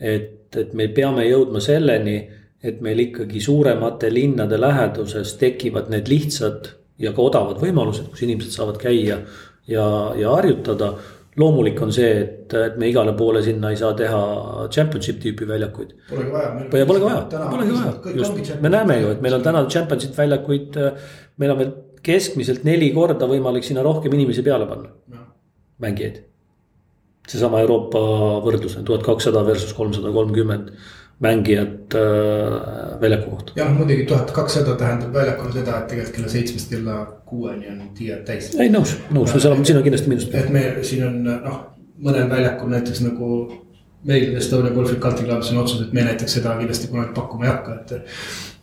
et, et me peame jõudma selleni, et meil ikkagi suuremate linnade läheduses tekivad need lihtsad ja ka odavad võimalused, kus inimesed saavad käia ja, ja harjutada. loomulik on see, et, et me igale poole sinna ei saa teha championship tüüpi väljakuid. Polegi vaja. Polegi vaja, polegi vaja, just, me näeme ju, et meil on täna championship väljakuid, meil on veel keskmiselt neli korda võimalik sinna rohkem inimesi peale panna, mängijaid. seesama Euroopa võrdlus tuhat kakssada versus kolmsada kolmkümmend mängijat äh, väljaku kohta. jah, muidugi tuhat kakssada tähendab väljakul seda, et tegelikult kella seitsmest kella kuueni on tiiad täis. ei nõus, nõus, seal on, siin on kindlasti miinust. et me siin on noh, mõnel väljakul näiteks nagu meil Estonia Golfi Country Clubis on otsus, et me näiteks seda kindlasti kunagi pakkuma ei hakka, et.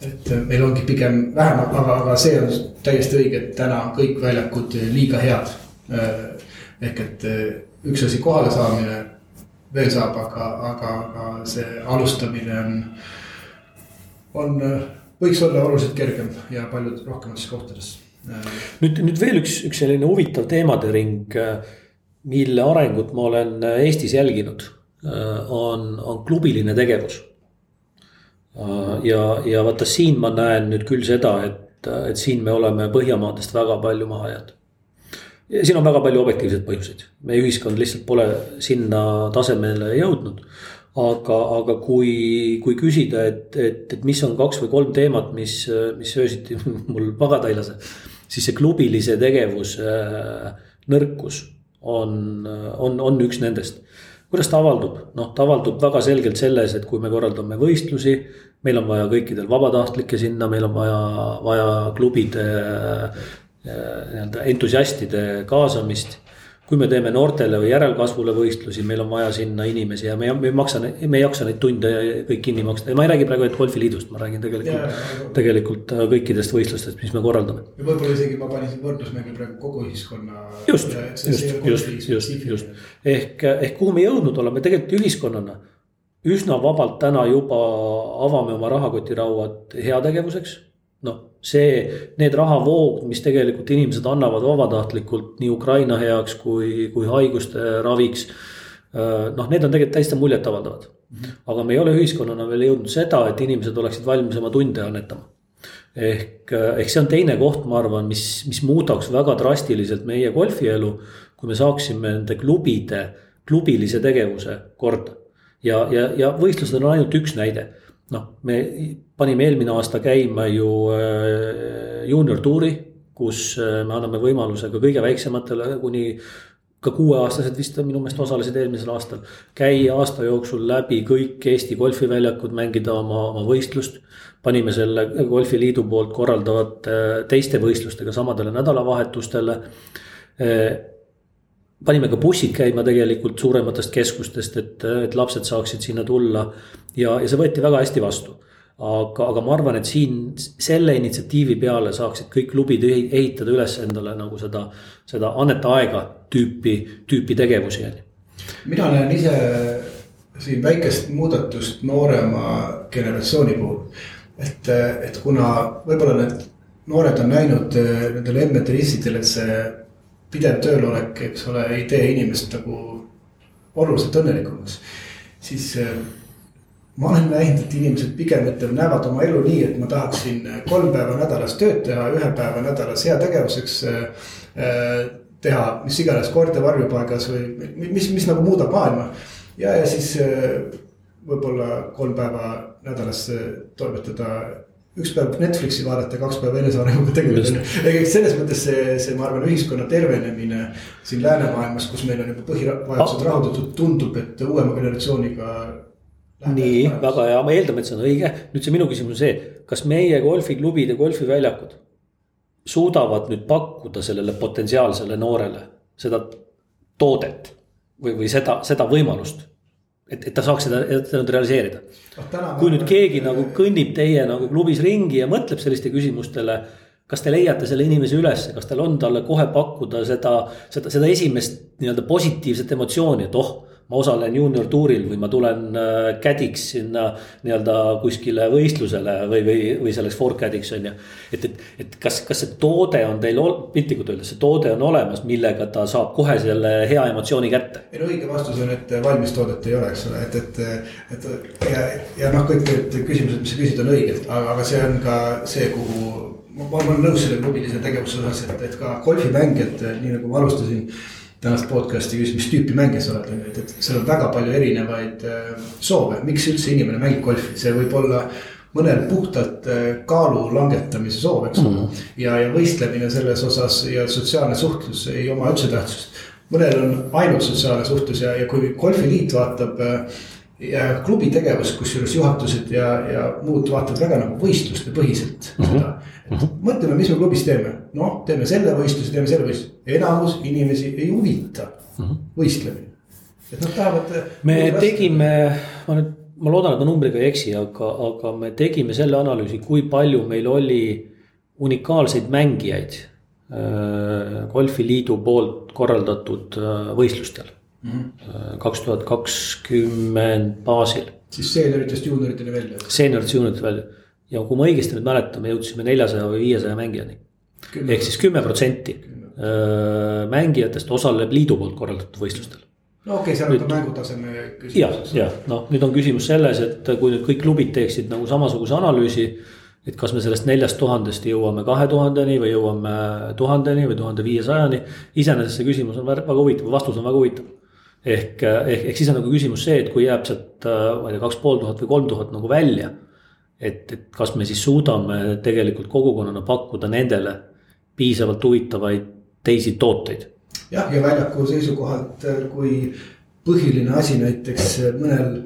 et meil ongi pigem vähem, aga, aga see on täiesti õige, et täna on kõik väljakud liiga head. Ehk et üks asi kohale saamine veel saab, aga, aga, aga see alustamine on, on, võiks olla oluliselt kergem ja palju rohkemates kohtades. nüüd, nüüd veel üks, üks selline huvitav teemade ring, mille arengut ma olen Eestis jälginud, on, on klubiline tegevus. ja, ja vaata siin ma näen nüüd küll seda, et, et siin me oleme Põhjamaadest väga palju maha jäänud siin on väga palju objektiivseid põhjuseid, meie ühiskond lihtsalt pole sinna tasemele jõudnud. aga, aga kui, kui küsida, et, et, et mis on kaks või kolm teemat, mis, mis öösiti mul magada ei lase. siis see klubilise tegevuse äh, nõrkus on, on, on üks nendest. kuidas ta avaldub, noh, ta avaldub väga selgelt selles, et kui me korraldame võistlusi. meil on vaja kõikidel vabatahtlikke sinna, meil on vaja, vaja klubide nii-öelda entusiastide kaasamist. kui me teeme noortele või järelkasvule võistlusi, meil on vaja sinna inimesi ja me, me ei maksa, me ei jaksa neid tunde kõik kinni maksta ja ma ei räägi praegu ainult golfiliidust, ma räägin tegelikult, tegelikult äh, kõikidest võistlustest, mis me korraldame. ja võib-olla isegi ma panin siin võrdlusmängu praegu kogu ühiskonna. just, just, just, just, just ehk, ehk kuhu me jõudnud oleme tegelikult ühiskonnana üsna vabalt täna juba avame oma rahakotirauad heategevuseks noh, see, need rahavoog, mis tegelikult inimesed annavad vabatahtlikult nii Ukraina heaks kui, kui haiguste raviks. Äh, noh, need on tegelikult täiesti muljetavaldavad. aga me ei ole ühiskonnana veel jõudnud seda, et inimesed oleksid valmis oma tunde annetama. ehk, äh, ehk see on teine koht, ma arvan, mis, mis muudaks väga drastiliselt meie golfielu. kui me saaksime nende klubide, klubilise tegevuse korda. ja, ja, ja võistlused on ainult üks näide noh, me panime eelmine aasta käima ju äh, juunior tuuri, kus äh, me anname võimaluse ka kõige väiksematele kuni ka kuueaastased vist minu meelest osalesid eelmisel aastal. käia aasta jooksul läbi kõik Eesti golfiväljakud, mängida oma, oma võistlust. panime selle golfiliidu poolt korraldavate teiste võistlustega samadele nädalavahetustele panime ka bussid käima tegelikult suurematest keskustest, et, et lapsed saaksid sinna tulla ja, ja see võeti väga hästi vastu. aga, aga ma arvan, et siin selle initsiatiivi peale saaksid kõik klubid ehitada üles endale nagu seda, seda anneta aega tüüpi, tüüpi tegevusi. mina näen ise siin väikest muudatust noorema generatsiooni puhul. et, et kuna võib-olla need noored on näinud nendel MTS-idel, et see pidev töölolek, eks ole, ei tee inimest nagu oluliselt õnnelikumaks. siis ma olen näinud, et inimesed pigem ütleme, näevad oma elu nii, et ma tahaksin kolm päeva nädalas tööd teha, ühe päeva nädalas heategevuseks äh, teha mis iganes koerte varjupaigas või mis, mis nagu muudab maailma. ja, ja siis võib-olla kolm päeva nädalas toimetada üks päev Netflixi vaadata, kaks päeva enesearenguga tegeleda. ehk selles mõttes see, see, ma arvan, ühiskonna tervenemine siin läänemaailmas, kus meil on juba põhivajadused rahuldatud, tundub, et uuema generatsiooniga. nii, väga hea, me eeldame, et see on õige. nüüd see minu küsimus on see, kas meie golfiklubid ja golfiväljakud suudavad nüüd pakkuda sellele potentsiaalsele noorele seda toodet või, või seda, seda võimalust et, et ta saaks seda, seda realiseerida. kui nüüd keegi nagu kõnnib teie nagu klubis ringi ja mõtleb selliste küsimustele. kas te leiate selle inimese ülesse, kas teil on talle kohe pakkuda seda, seda, seda esimest nii-öelda positiivset emotsiooni, et oh ma osalen juunior tuuril või ma tulen cad'iks äh, sinna nii-öelda kuskile võistlusele või, või, või selleks for cad'iks on ju. et, et, et kas, kas see toode on teil piltlikult öeldes, see toode on olemas, millega ta saab kohe selle hea emotsiooni kätte? ei no õige vastus on, et valmis toodet ei ole, eks ole, et, et, et ja, ja noh, kõik need küsimused, mis sa küsid, on õiged, aga, aga see on ka see, kuhu ma, ma olen nõus selle klubilise tegevuse osas, et, et ka golfimängijad, nii nagu ma alustasin tänast podcast'i küsis, mis tüüpi mängija sa oled, et, et seal on väga palju erinevaid äh, soove, miks üldse inimene mängib golfi, see võib olla mõnel puhtalt äh, kaalu langetamise soov, eks ole mm -hmm.. ja, ja võistlemine selles osas ja sotsiaalne suhtlus ei oma üldse tähtsust. mõnel on ainult sotsiaalne suhtlus ja, ja kui golfiliit vaatab äh, ja klubi tegevust, kusjuures juhatused ja, ja muud vaatavad väga nagu võistluste põhiselt mm -hmm. seda. Et mhm. mõtleme, mis me klubis teeme, noh, teeme selle võistluse, teeme selle võistluse, enamus inimesi ei huvita mm -hmm. võistlemine. et nad tahavad. me tegime, ma nüüd, ma loodan, et ma numbriga ei eksi, aga, aga me tegime selle analüüsi, kui palju meil oli unikaalseid mängijaid äh, golfiliidu poolt korraldatud äh, võistlustel kaks tuhat kakskümmend baasil. siis seenioritest juunioriteni välja. seenioritest juunioriteni välja ja kui ma õigesti nüüd mäletan, me jõudsime neljasaja või viiesaja mängijani. ehk siis kümme protsenti äh, mängijatest osaleb liidu poolt korraldatud võistlustel. no okei okay,, seal on ka mängutaseme küsimus. jah, jah, noh, nüüd on küsimus selles, et kui nüüd kõik klubid teeksid nagu samasuguse analüüsi et kas me sellest neljast tuhandest jõuame kahe tuhandeni või jõuame tuhandeni või tuhande viiesajani. iseenesest see küsimus on väga huvitav, vastus on väga huvitav ehk, ehk, ehk siis on nagu küsimus see, et kui jääb sealt, äh, ma ei tea, kaks pool tuhat või kolm tuhat nagu välja. Et, et kas me siis suudame tegelikult kogukonnana pakkuda nendele piisavalt huvitavaid teisi tooteid. jah, ja väljaku seisukohalt, äh, kui põhiline asi näiteks äh, mõnel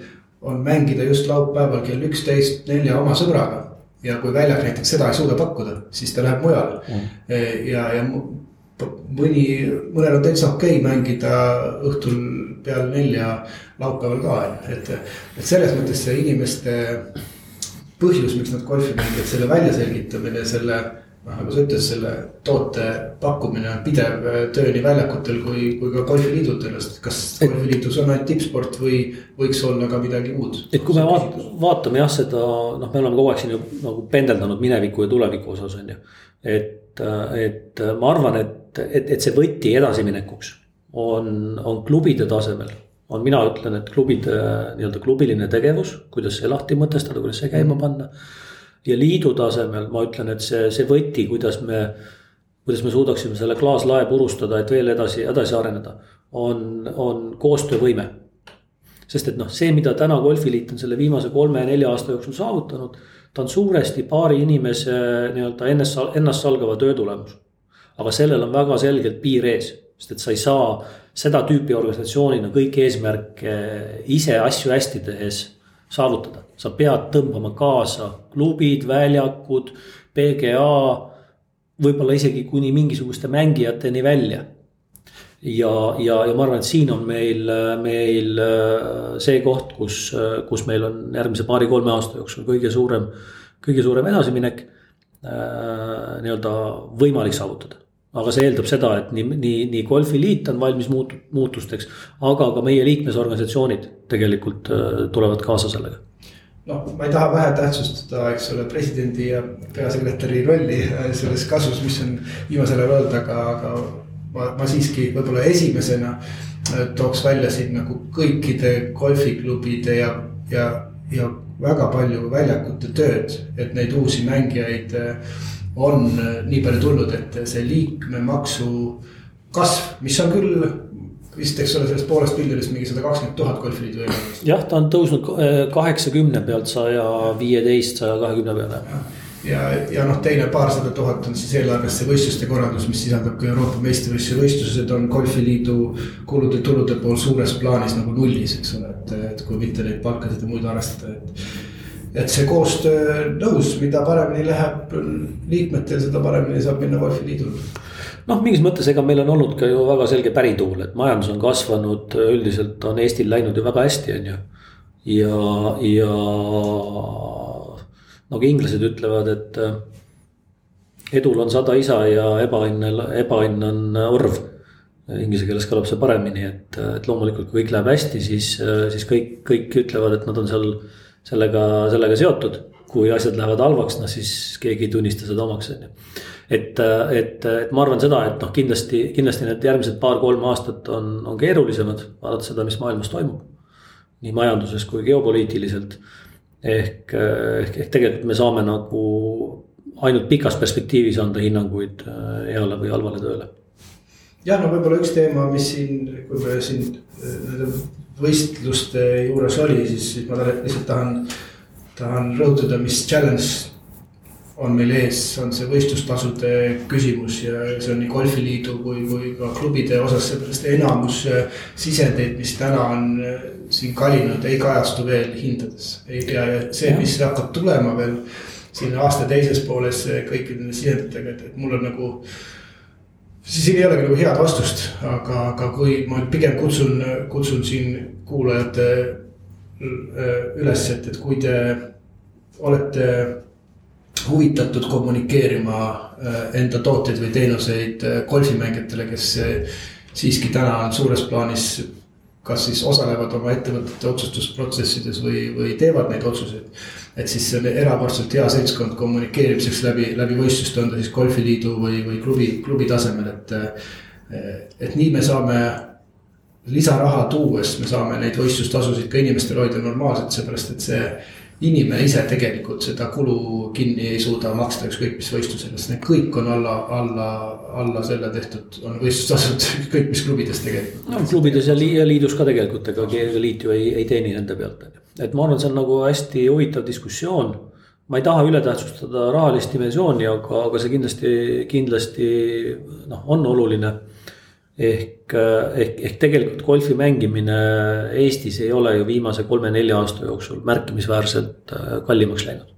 on mängida just laupäeval kell üksteist nelja oma sõbraga. ja kui väljak näiteks seda ei suuda pakkuda, siis ta läheb mujale mm. ja, ja mõni, mõnel on täitsa okei okay mängida õhtul peale nelja laupäeval ka, et, et selles mõttes see inimeste põhjus, miks nad golfi mängivad, selle väljaselgitamine, selle noh, nagu sa ütlesid, selle toote pakkumine on pidev töö nii väljakutel kui, kui ka golfiliidudel, sest kas golfiliidus on ainult tippsport või võiks olla ka midagi muud? et kui me vaat, vaatame jah, seda noh, me oleme kogu aeg siin ju nagu pendeldanud mineviku ja tuleviku osas on ju. et, et ma arvan, et et, et see võti edasiminekuks on, on klubide tasemel. On, mina ütlen, et klubide nii-öelda klubiline tegevus, kuidas see lahti mõtestada, kuidas see käima panna. ja liidu tasemel ma ütlen, et see, see võti, kuidas me, kuidas me suudaksime selle klaaslae purustada, et veel edasi, edasi areneda, on, on koostöövõime. Sest et noh, see, mida täna golfiliit on selle viimase kolme-nelja aasta jooksul saavutanud, ta on suuresti paari inimese nii-öelda ennast, ennastsalgava töö tulemus. Aga sellel on väga selgelt piir ees, sest et sa ei saa seda tüüpi organisatsioonina kõiki eesmärke ise asju hästi tehes saavutada. sa pead tõmbama kaasa klubid, väljakud, PGA, võib-olla isegi kuni mingisuguste mängijateni välja. ja, ja, ja ma arvan, et siin on meil, meil see koht, kus, kus meil on järgmise paari-kolme aasta jooksul kõige suurem, kõige suurem edasiminek äh, nii-öelda võimalik saavutada aga see eeldab seda, et nii, nii, nii golfiliit on valmis muutu-, muutusteks, aga ka meie liikmesorganisatsioonid tegelikult äh, tulevad kaasa sellega. Noh, ma ei taha vähetähtsustada, eks ole, presidendi ja peasekretäri rolli äh, selles kasvus, mis on viimasel ajal olnud, aga, aga ma, ma siiski võib-olla esimesena äh, tooks välja siin nagu kõikide golfiklubide ja, ja ja väga palju väljakute tööd, et neid uusi mängijaid on nii palju tulnud, et see liikmemaksu kasv, mis on küll vist, eks ole, sellest poolest miljonist mingi sada kakskümmend tuhat golfiliidu eelarvest. jah, ta on tõusnud kaheksakümne pealt saja viieteist, saja kahekümne peale ja, ja noh, teine paarsada tuhat on siis eelarves see võistluste korraldus, mis sisaldab ka Euroopa meistrivõistluse võistlused on golfiliidu kulude-tulude pool suures plaanis nagu nullis, eks ole, et, et kui mitte neid palkasid ja muid arvestada, et. Et see koostöö nõus, mida paremini läheb liikmetel, seda paremini saab minna golfiliidul noh, mingis mõttes, ega meil on olnud ka ju väga selge pärituul, et majandus on kasvanud, üldiselt on Eestil läinud ju väga hästi, on ju. ja, ja nagu inglased ütlevad, et äh, edul on sada isa ja ebaõnn, ebaõnn on orv. Inglise keeles kõlab see paremini, et, et loomulikult, kui kõik läheb hästi, siis, äh, siis kõik, kõik ütlevad, et nad on seal sellega, sellega seotud. kui asjad lähevad halvaks, noh siis keegi ei tunnista seda omaks, on ju. et, et, et ma arvan seda, et noh, kindlasti, kindlasti need järgmised paar-kolm aastat on, on keerulisemad, vaadates seda, mis maailmas toimub. nii majanduses kui geopoliitiliselt ehk, ehk, ehk tegelikult me saame nagu ainult pikas perspektiivis anda hinnanguid äh, heale või halvale tööle. jah, no võib-olla üks teema, mis siin, kui me siin nende võistluste juures oli, siis, siis ma lihtsalt tahan, tahan rõhutada, mis challenge on meil ees, on see võistlustasude küsimus ja see on nii golfiliidu kui, kui ka klubide osas, seepärast enamus äh, sisendeid, mis täna on äh, siin kalinud, ei kajastu veel hindades. ja, ja see, mis hakkab tulema veel siin aasta teises pooles äh, kõikide nende sisenditega, et, et mul on nagu. Siin ei olegi nagu head vastust, aga, aga kui ma pigem kutsun, kutsun siin kuulajate üles, et, et kui te olete huvitatud kommunikeerima äh, enda tooteid või teenuseid äh, golfimängijatele, kes äh, siiski täna on suures plaanis. Kas siis osalevad oma ettevõtete otsustusprotsessides või, või teevad neid otsuseid. et siis see on erakordselt hea seltskond kommunikeerimiseks läbi, läbi võistluste, on ta siis golfiliidu või, või klubi, klubi tasemel, et. et nii me saame lisaraha tuues, me saame neid võistlustasusid ka inimestel hoida normaalselt, seepärast et see inimene ise tegelikult seda kulu kinni ei suuda maksta, ükskõik mis võistlusel, sest need kõik on alla, alla, alla selle tehtud, on võistlustasud ükskõik mis klubides tegelikult. no klubides ja liidus ka tegelikult, ega liit ju ei, ei teeni nende pealt, on ju. et ma arvan, see on nagu hästi huvitav diskussioon. ma ei taha ületähtsustada rahalist dimensiooni, aga, aga see kindlasti, kindlasti noh, on oluline ehk, ehk, ehk tegelikult golfi mängimine Eestis ei ole ju viimase kolme-nelja aasta jooksul märkimisväärselt äh, kallimaks läinud.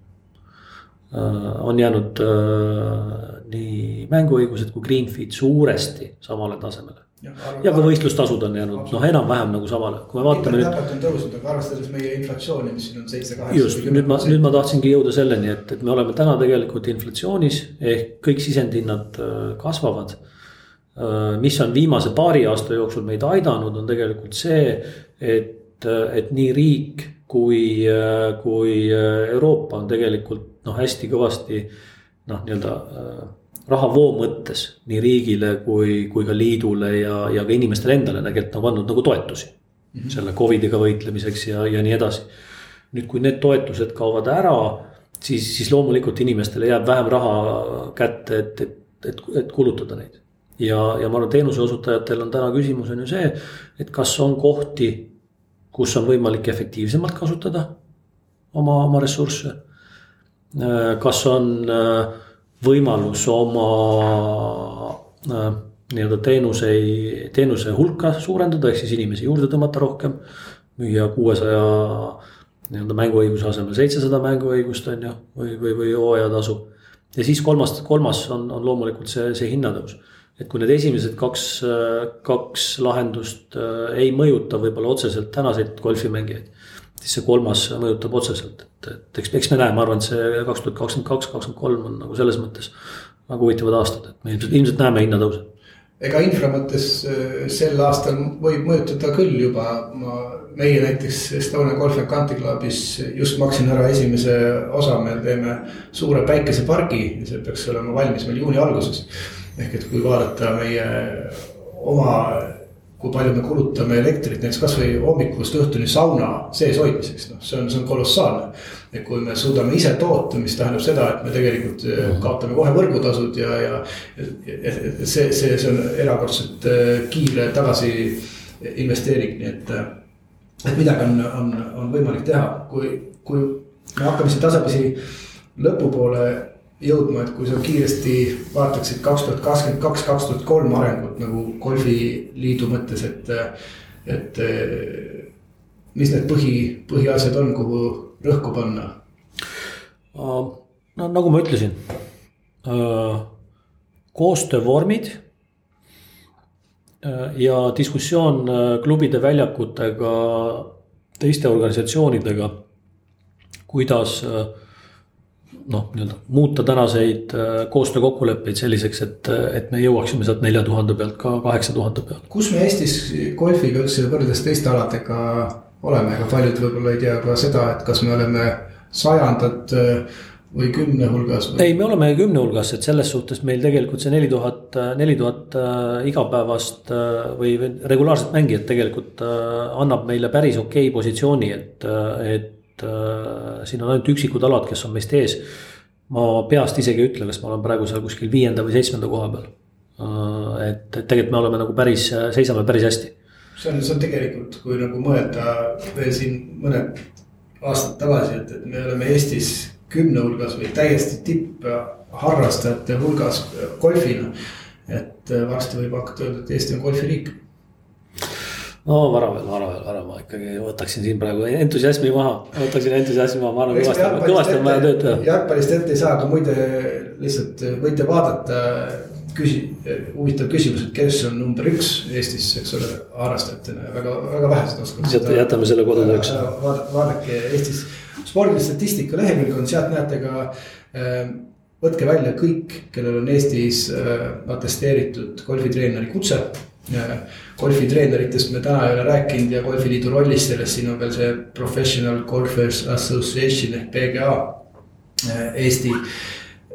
Äh, on jäänud äh, nii mänguõigused kui green feed suuresti samale tasemele. ja, ja ka võistlustasud on jäänud noh, enam-vähem nagu samale, kui me vaatame nüüd. on tõusnud, aga arvestades meie inflatsiooni, mis siin on seitse, kaheksa. just, nüüd ma, nüüd ma tahtsingi jõuda selleni, et, et me oleme täna tegelikult inflatsioonis ehk kõik sisendhinnad kasvavad Äh, mis on viimase paari aasta jooksul meid aidanud, on tegelikult see, et, et nii riik kui, kui Euroopa on tegelikult noh, hästi kõvasti noh, nii-öelda äh, rahavoo mõttes nii riigile kui, kui ka liidule ja, ja ka inimestele endale tegelikult on andnud nagu toetusi mm. -hmm. selle Covidiga võitlemiseks ja, ja nii edasi. nüüd, kui need toetused kaovad ära, siis, siis loomulikult inimestele jääb vähem raha kätte, et, et, et, et kulutada neid ja, ja ma arvan, teenuse osutajatel on täna küsimus on ju see, et kas on kohti, kus on võimalik efektiivsemalt kasutada oma, oma ressursse. kas on äh, võimalus oma äh, nii-öelda teenuseid, teenuse hulka suurendada, ehk siis inimesi juurde tõmmata rohkem. müüa kuuesaja nii-öelda mänguõiguse asemel seitsesada mänguõigust on ju, või, või, või hooajatasu. ja siis kolmas, kolmas on, on loomulikult see, see hinnatõus et kui need esimesed kaks, kaks lahendust äh, ei mõjuta võib-olla otseselt tänaseid golfimängijaid. siis see kolmas mõjutab otseselt, et, et eks, eks me näe, ma arvan, et see kaks tuhat kakskümmend kaks, kakskümmend kolm on nagu selles mõttes väga huvitavad aastad, et me ilmselt, ilmselt näeme hinnatõuse. ega infra mõttes äh, sel aastal võib mõjutada küll juba, ma, meie näiteks Estonia Golf and Country Clubis just maksin ära esimese osa, me teeme suure päikesepargi ja see peaks olema valmis meil juuni alguses ehk et kui vaadata meie oma kui palju me kulutame elektrit näiteks kasvõi hommikust õhtuni sauna sees hoidmiseks, noh, see on, see on kolossaalne. et kui me suudame ise toota, mis tähendab seda, et me tegelikult äh, mhm. kaotame kohe võrgutasud ja, ja. see, see, see on erakordselt äh, kiire tagasi investeering, nii et, et midagi on, on, on võimalik teha, kui, kui me hakkame siin tasapisi lõpupoole jõudma, et kui sa kiiresti vaataksid kaks tuhat kakskümmend kaks, kaks tuhat kolm arengut nagu golfiliidu mõttes, et, et. mis need põhi, põhiasjad on, kuhu rõhku panna? no nagu ma ütlesin, koostöövormid ja diskussioon klubide väljakutega, teiste organisatsioonidega, kuidas äh, noh, nii-öelda muuta tänaseid äh, koostöökokkuleppeid selliseks, et, et me jõuaksime sealt nelja tuhande pealt ka kaheksa tuhande peale. kus me Eestis golfiga üldse võrreldes teiste aladega oleme, ega paljud võib-olla ei tea ka seda, et kas me oleme sajandad äh, või kümne hulgas või...? ei, me oleme kümne hulgas, et selles suhtes meil tegelikult see neli tuhat, neli tuhat äh, igapäevast või regulaarset mängijat tegelikult annab meile päris okei positsiooni, et, et äh, siin on ainult üksikud alad, kes on meist ees. ma peast isegi ei ütle, kas ma olen praegu seal kuskil viienda või seitsmenda koha peal äh,. et, et tegelikult me oleme nagu päris, seisame päris hästi. see on, see on tegelikult, kui nagu mõelda veel siin mõned aastad tagasi, et, et me oleme Eestis kümne hulgas või täiesti tippharrastajate hulgas golfina. et varsti võib hakata öelda, et Eesti on golfiriik no vara veel, vara veel, vara, ma ikkagi võtaksin siin praegu entusiasmi maha, võtaksin entusiasmi maha, ma arvan, kõvasti, kõvasti on vaja tööd teha. jalgpallist ette ei saa, aga muide lihtsalt võite vaadata. küsi-, huvitav küsimus, et kes on number üks Eestis, eks ole, harrastajatena, väga, väga vähesed oskavad jätame selle kodutööks. vaadake Eestis spordistatistika lehekülg on, sealt näete ka võtke välja kõik, kellel on Eestis atesteeritud golfitreeneri kutse golfitreeneritest me täna ei ole rääkinud ja golfiliidu rollist selles, siin on veel see Professional Golfers Association ehk PGA äh, Eesti.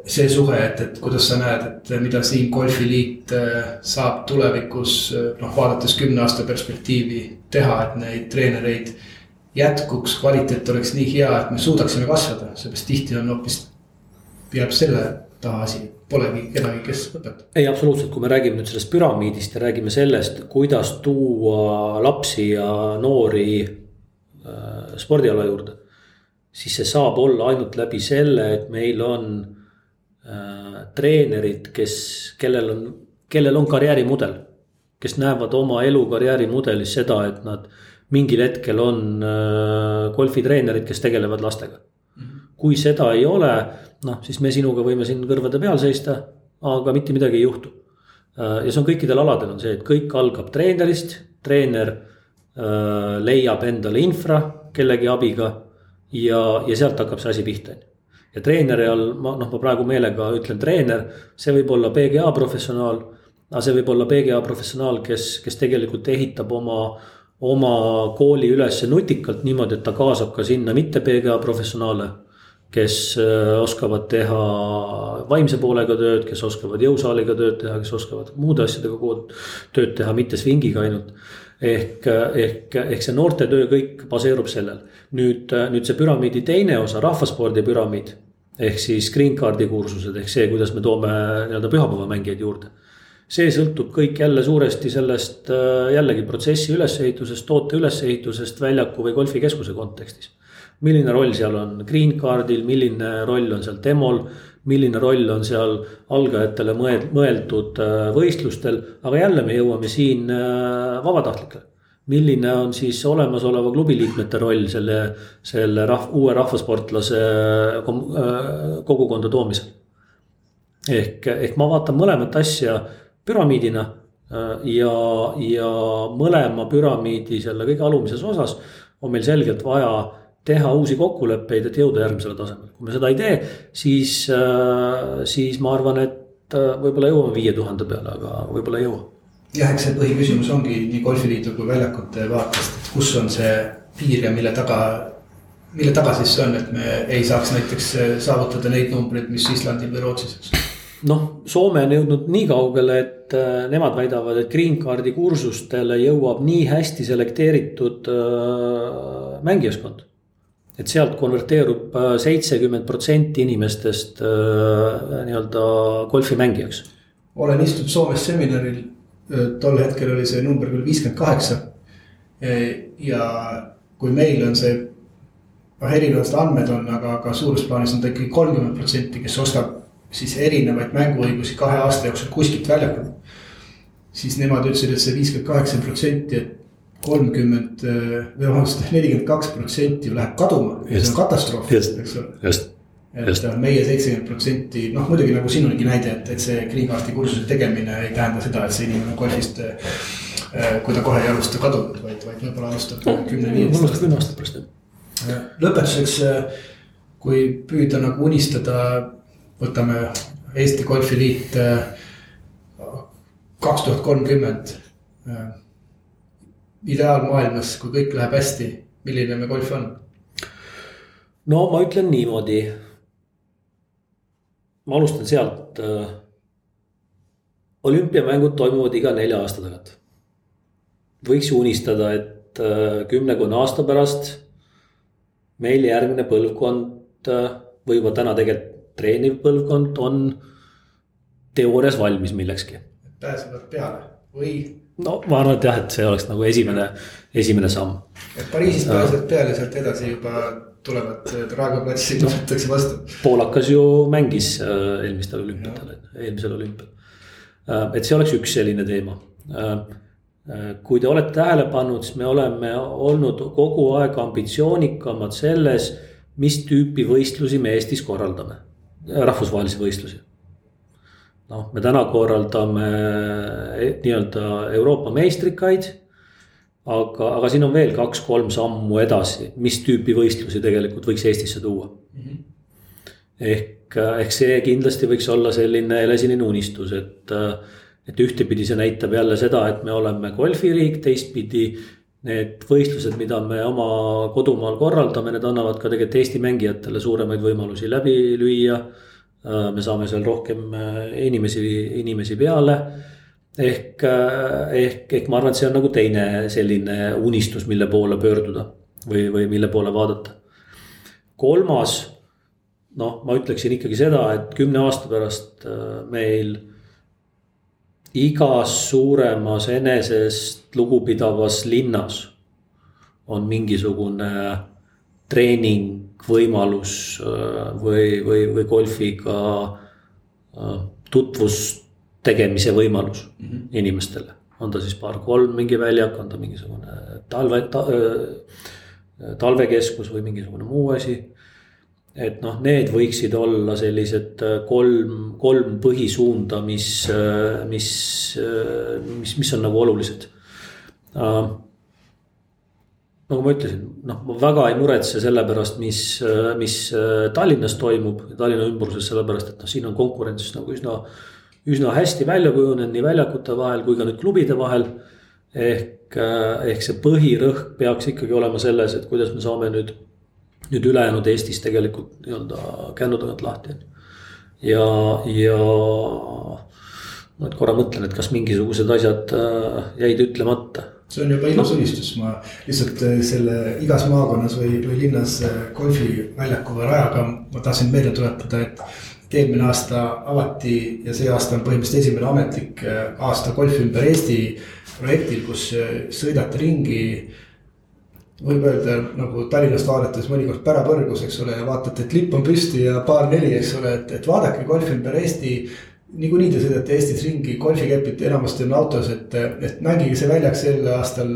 see suhe, et, et kuidas sa näed, et mida siin golfiliit äh, saab tulevikus äh, noh, vaadates kümne aasta perspektiivi teha, et neid treenereid jätkuks, kvaliteet oleks nii hea, et me suudaksime kasvada, seepärast tihti on hoopis, jääb selle taha asi polegi kedagi, kes õpetab. ei, absoluutselt, kui me räägime nüüd sellest püramiidist ja räägime sellest, kuidas tuua lapsi ja noori äh, spordiala juurde. siis see saab olla ainult läbi selle, et meil on äh, treenerid, kes, kellel on, kellel on karjäärimudel. kes näevad oma elu karjäärimudelis seda, et nad mingil hetkel on äh, golfitreenerid, kes tegelevad lastega. Mhm. kui seda ei ole noh, siis me sinuga võime siin kõrvade peal seista, aga mitte midagi ei juhtu. Äh, ja see on kõikidel aladel on see, et kõik algab treenerist, treener äh, leiab endale infra kellegi abiga ja, ja sealt hakkab see asi pihta, ja treeneri all ma noh, ma praegu meelega ütlen treener, see võib olla PGA professionaal. aga see võib olla PGA professionaal, kes, kes tegelikult ehitab oma, oma kooli üles nutikalt niimoodi, et ta kaasab ka sinna mitte PGA professionaale kes äh, oskavad teha vaimse poolega tööd, kes oskavad jõusaaliga tööd teha, kes oskavad muude asjadega kood, tööd teha, mitte swing'iga ainult. ehk, ehk, ehk see noortetöö kõik baseerub sellel. nüüd, nüüd see püramiidi teine osa, rahvaspordi püramiid. ehk siis green card'i kursused ehk see, kuidas me toome nii-öelda pühapäevamängijaid juurde see sõltub kõik jälle suuresti sellest äh, jällegi protsessi ülesehitusest, toote ülesehitusest väljaku või golfikeskuse kontekstis milline roll seal on green card'il, milline roll on seal demol, milline roll on seal algajatele mõeldud äh, võistlustel, aga jälle me jõuame siin äh, vabatahtlikele. milline on siis olemasoleva klubi liikmete roll selle, selle rahv, uue rahvasportlase äh, kogukonda toomisel. ehk, ehk ma vaatan mõlemat asja püramiidina ja, ja mõlema püramiidi selle kõige alumises osas on meil selgelt vaja teha uusi kokkuleppeid, et jõuda järgmisele tasemele. kui me seda ei tee, siis, äh, siis ma arvan, et äh, võib-olla jõuame viie tuhande peale, aga võib-olla ei jõua. jah, eks see põhiküsimus ongi nii golfiliidu kui väljakute vaatest, et kus on see piir ja mille taga, mille taga siis see on, et me ei saaks näiteks äh, saavutada neid numbreid, mis Islandil või Rootsis, eks noh, Soome on jõudnud nii kaugele, et nemad väidavad, et green card'i kursustele jõuab nii hästi selekteeritud mängijaskond. Et sealt konverteerub äh, seitsekümmend protsenti inimestest äh, nii-öelda golfimängijaks. olen istunud Soomes seminaril, äh, tol hetkel oli see number küll viiskümmend kaheksa. ja kui meil on see, noh erinevad andmed on, aga, aga suures plaanis on ta ikkagi kolmkümmend protsenti, kes ostab siis erinevaid mänguõigusi kahe aasta jooksul kuskilt väljakult. siis nemad ütlesid, et see viiskümmend kaheksa protsenti, et kolmkümmend või vabandust, nelikümmend kaks protsenti ju läheb kaduma, see on katastroof, eks ole. et meie seitsekümmend protsenti, noh muidugi nagu siin oligi näide, et, et see green card'i kursuse tegemine ei tähenda seda, et see inimene golfist kui ta kohe ei alusta kadunud, vaid, vaid võib-olla alustab kümne-viieteist aastat. kümne aasta pärast jah. lõpetuseks, kui püüda nagu unistada võtame Eesti Golfiliit äh, kaks tuhat kolmkümmend. Äh, ideaalmaailmas, kui kõik läheb hästi, milline me golf on? no ma ütlen niimoodi. ma alustan sealt. Äh, olümpiamängud toimuvad iga nelja aasta tagant. võiks unistada, et kümnekümne aasta pärast meil järgmine põlvkond või juba täna tegelikult treeniv põlvkond on teoorias valmis millekski. pääsevad peale või? No ma arvan, et jah, et see oleks nagu esimene, esimene samm. et Pariisist pääsed peale, sealt edasi juba tulevad Drago platsil no, võetakse vastu. poolakas ju mängis äh, eelmistel olümpiatel, eelmisel olümpial. Äh, et see oleks üks selline teema. Äh, kui te olete tähele pannud, siis me oleme olnud kogu aeg ambitsioonikamad selles, mis tüüpi võistlusi me Eestis korraldame rahvusvahelisi võistlusi. Noh, me täna korraldame eh, nii-öelda Euroopa meistrikaid. aga, aga siin on veel kaks-kolm sammu edasi, mis tüüpi võistlusi tegelikult võiks Eestisse tuua mm. -hmm. ehk, ehk see kindlasti võiks olla selline helesinine unistus, et, et ühtepidi see näitab jälle seda, et me oleme golfiriik, teistpidi need võistlused, mida me oma kodumaal korraldame, need annavad ka tegelikult Eesti mängijatele suuremaid võimalusi läbi lüüa. Äh, me saame seal rohkem äh, inimesi, inimesi peale. ehk, äh, ehk, ehk ma arvan, et see on nagu teine selline unistus, mille poole pöörduda või, või mille poole vaadata. kolmas, noh, ma ütleksin ikkagi seda, et kümne aasta pärast meil igas suuremas enesest lugupidavas linnas on mingisugune treeningvõimalus äh, või, või, või golfiga äh, tutvust tegemise võimalus mm -hmm. inimestele. on ta siis paar-kolm mingi väljak, on ta mingisugune talve ta,, äh, talvekeskus või mingisugune muu asi et noh, need võiksid olla sellised kolm, kolm põhisuunda, mis, mis, mis, mis on nagu olulised. Nagu ma ütlesin, noh, ma väga ei muretse selle pärast, mis, mis Tallinnas toimub, Tallinna ümbruses, sellepärast et noh, siin on konkurents nagu üsna, üsna hästi välja kujunenud nii väljakute vahel kui ka nüüd klubide vahel. ehk, ehk see põhirõhk peaks ikkagi olema selles, et kuidas me saame nüüd nüüd ülejäänud Eestis tegelikult nii-öelda kännu tagant lahti. ja, ja ma nüüd korra mõtlen, et kas mingisugused asjad äh, jäid ütlemata. See on juba ilus unistus, ma lihtsalt äh, selle igas maakonnas või, või linnas äh, golfiväljaku või rajaga ma tahtsin meelde tuletada, et eelmine aasta avati ja see aasta on põhimõtteliselt esimene ametlik aasta golf ümber Eesti projektil, kus sõidate ringi. Võib öelda nagu Tallinnast vaadates mõnikord pärapõrgus, eks ole, ja vaatate, et lipp on püsti ja paar-neli, eks ole, et, et vaadake golfi ümber Eesti. Niikuinii te sõidate Eestis ringi, golfikepid enamasti on autos, et, et mängige see väljak sel aastal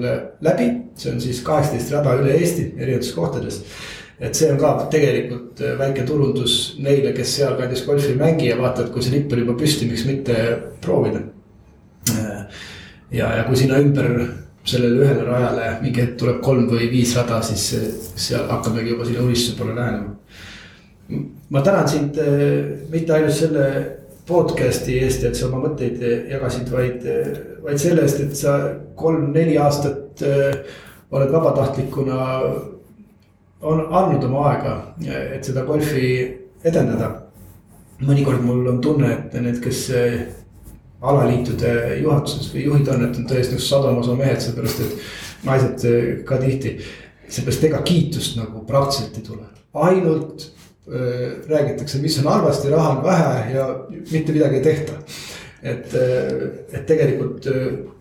läbi. see on siis kaheksateist rada üle Eesti erinevates kohtades. et see on ka tegelikult väike turundus neile, kes sealkandis golfi ei mängi ja vaatavad, kui see lipp on juba püsti, miks mitte proovida. ja, ja kui sinna ümber sellele ühele rajale mingi hetk tuleb kolm või viis rada, siis seal hakkamegi juba sinna unistuse poole lähenema. ma tänan sind eh, mitte ainult selle podcast'i eest, et sa oma mõtteid jagasid, vaid, vaid selle eest, et sa kolm-neli aastat eh, oled vabatahtlikuna. on andnud oma aega, et seda golfi edendada. mõnikord mul on tunne, et need, kes alaliitude juhatuses või juhid on, et on tõesti just sadomosa mehed, seepärast et naised ka tihti. seepärast ega kiitust nagu praktiliselt ei tule, ainult räägitakse, mis on halvasti, raha on vähe ja mitte midagi ei tehta. et, et tegelikult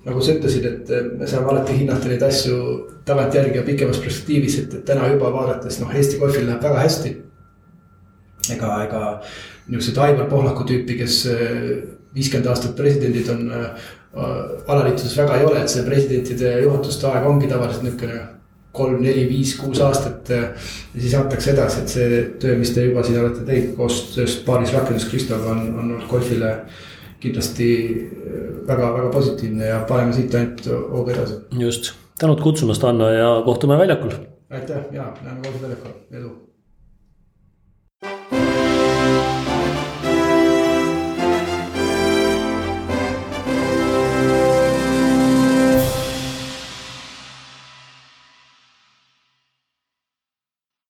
nagu sa ütlesid, et me saame alati hinnata neid asju tagantjärgi ja pikemas perspektiivis, et, et täna juba vaadates noh, Eesti golfil läheb väga hästi. ega, ega niisugused Aivar Pohlaku tüüpi, kes viiskümmend aastat presidendid on äh, alaliitudes väga ei ole, et see presidentide juhatuste aeg ongi tavaliselt niisugune kolm, neli, viis, kuus aastat. ja siis antakse edasi, et see töö, mis te juba siin olete teinud koostöös paaris rakendus Kristoga on, on olnud golfile kindlasti väga-väga positiivne ja paneme siit ainult hooga edasi. just, tänud kutsumast, Anno ja kohtume väljakul. aitäh ja näeme golfiväljakul, edu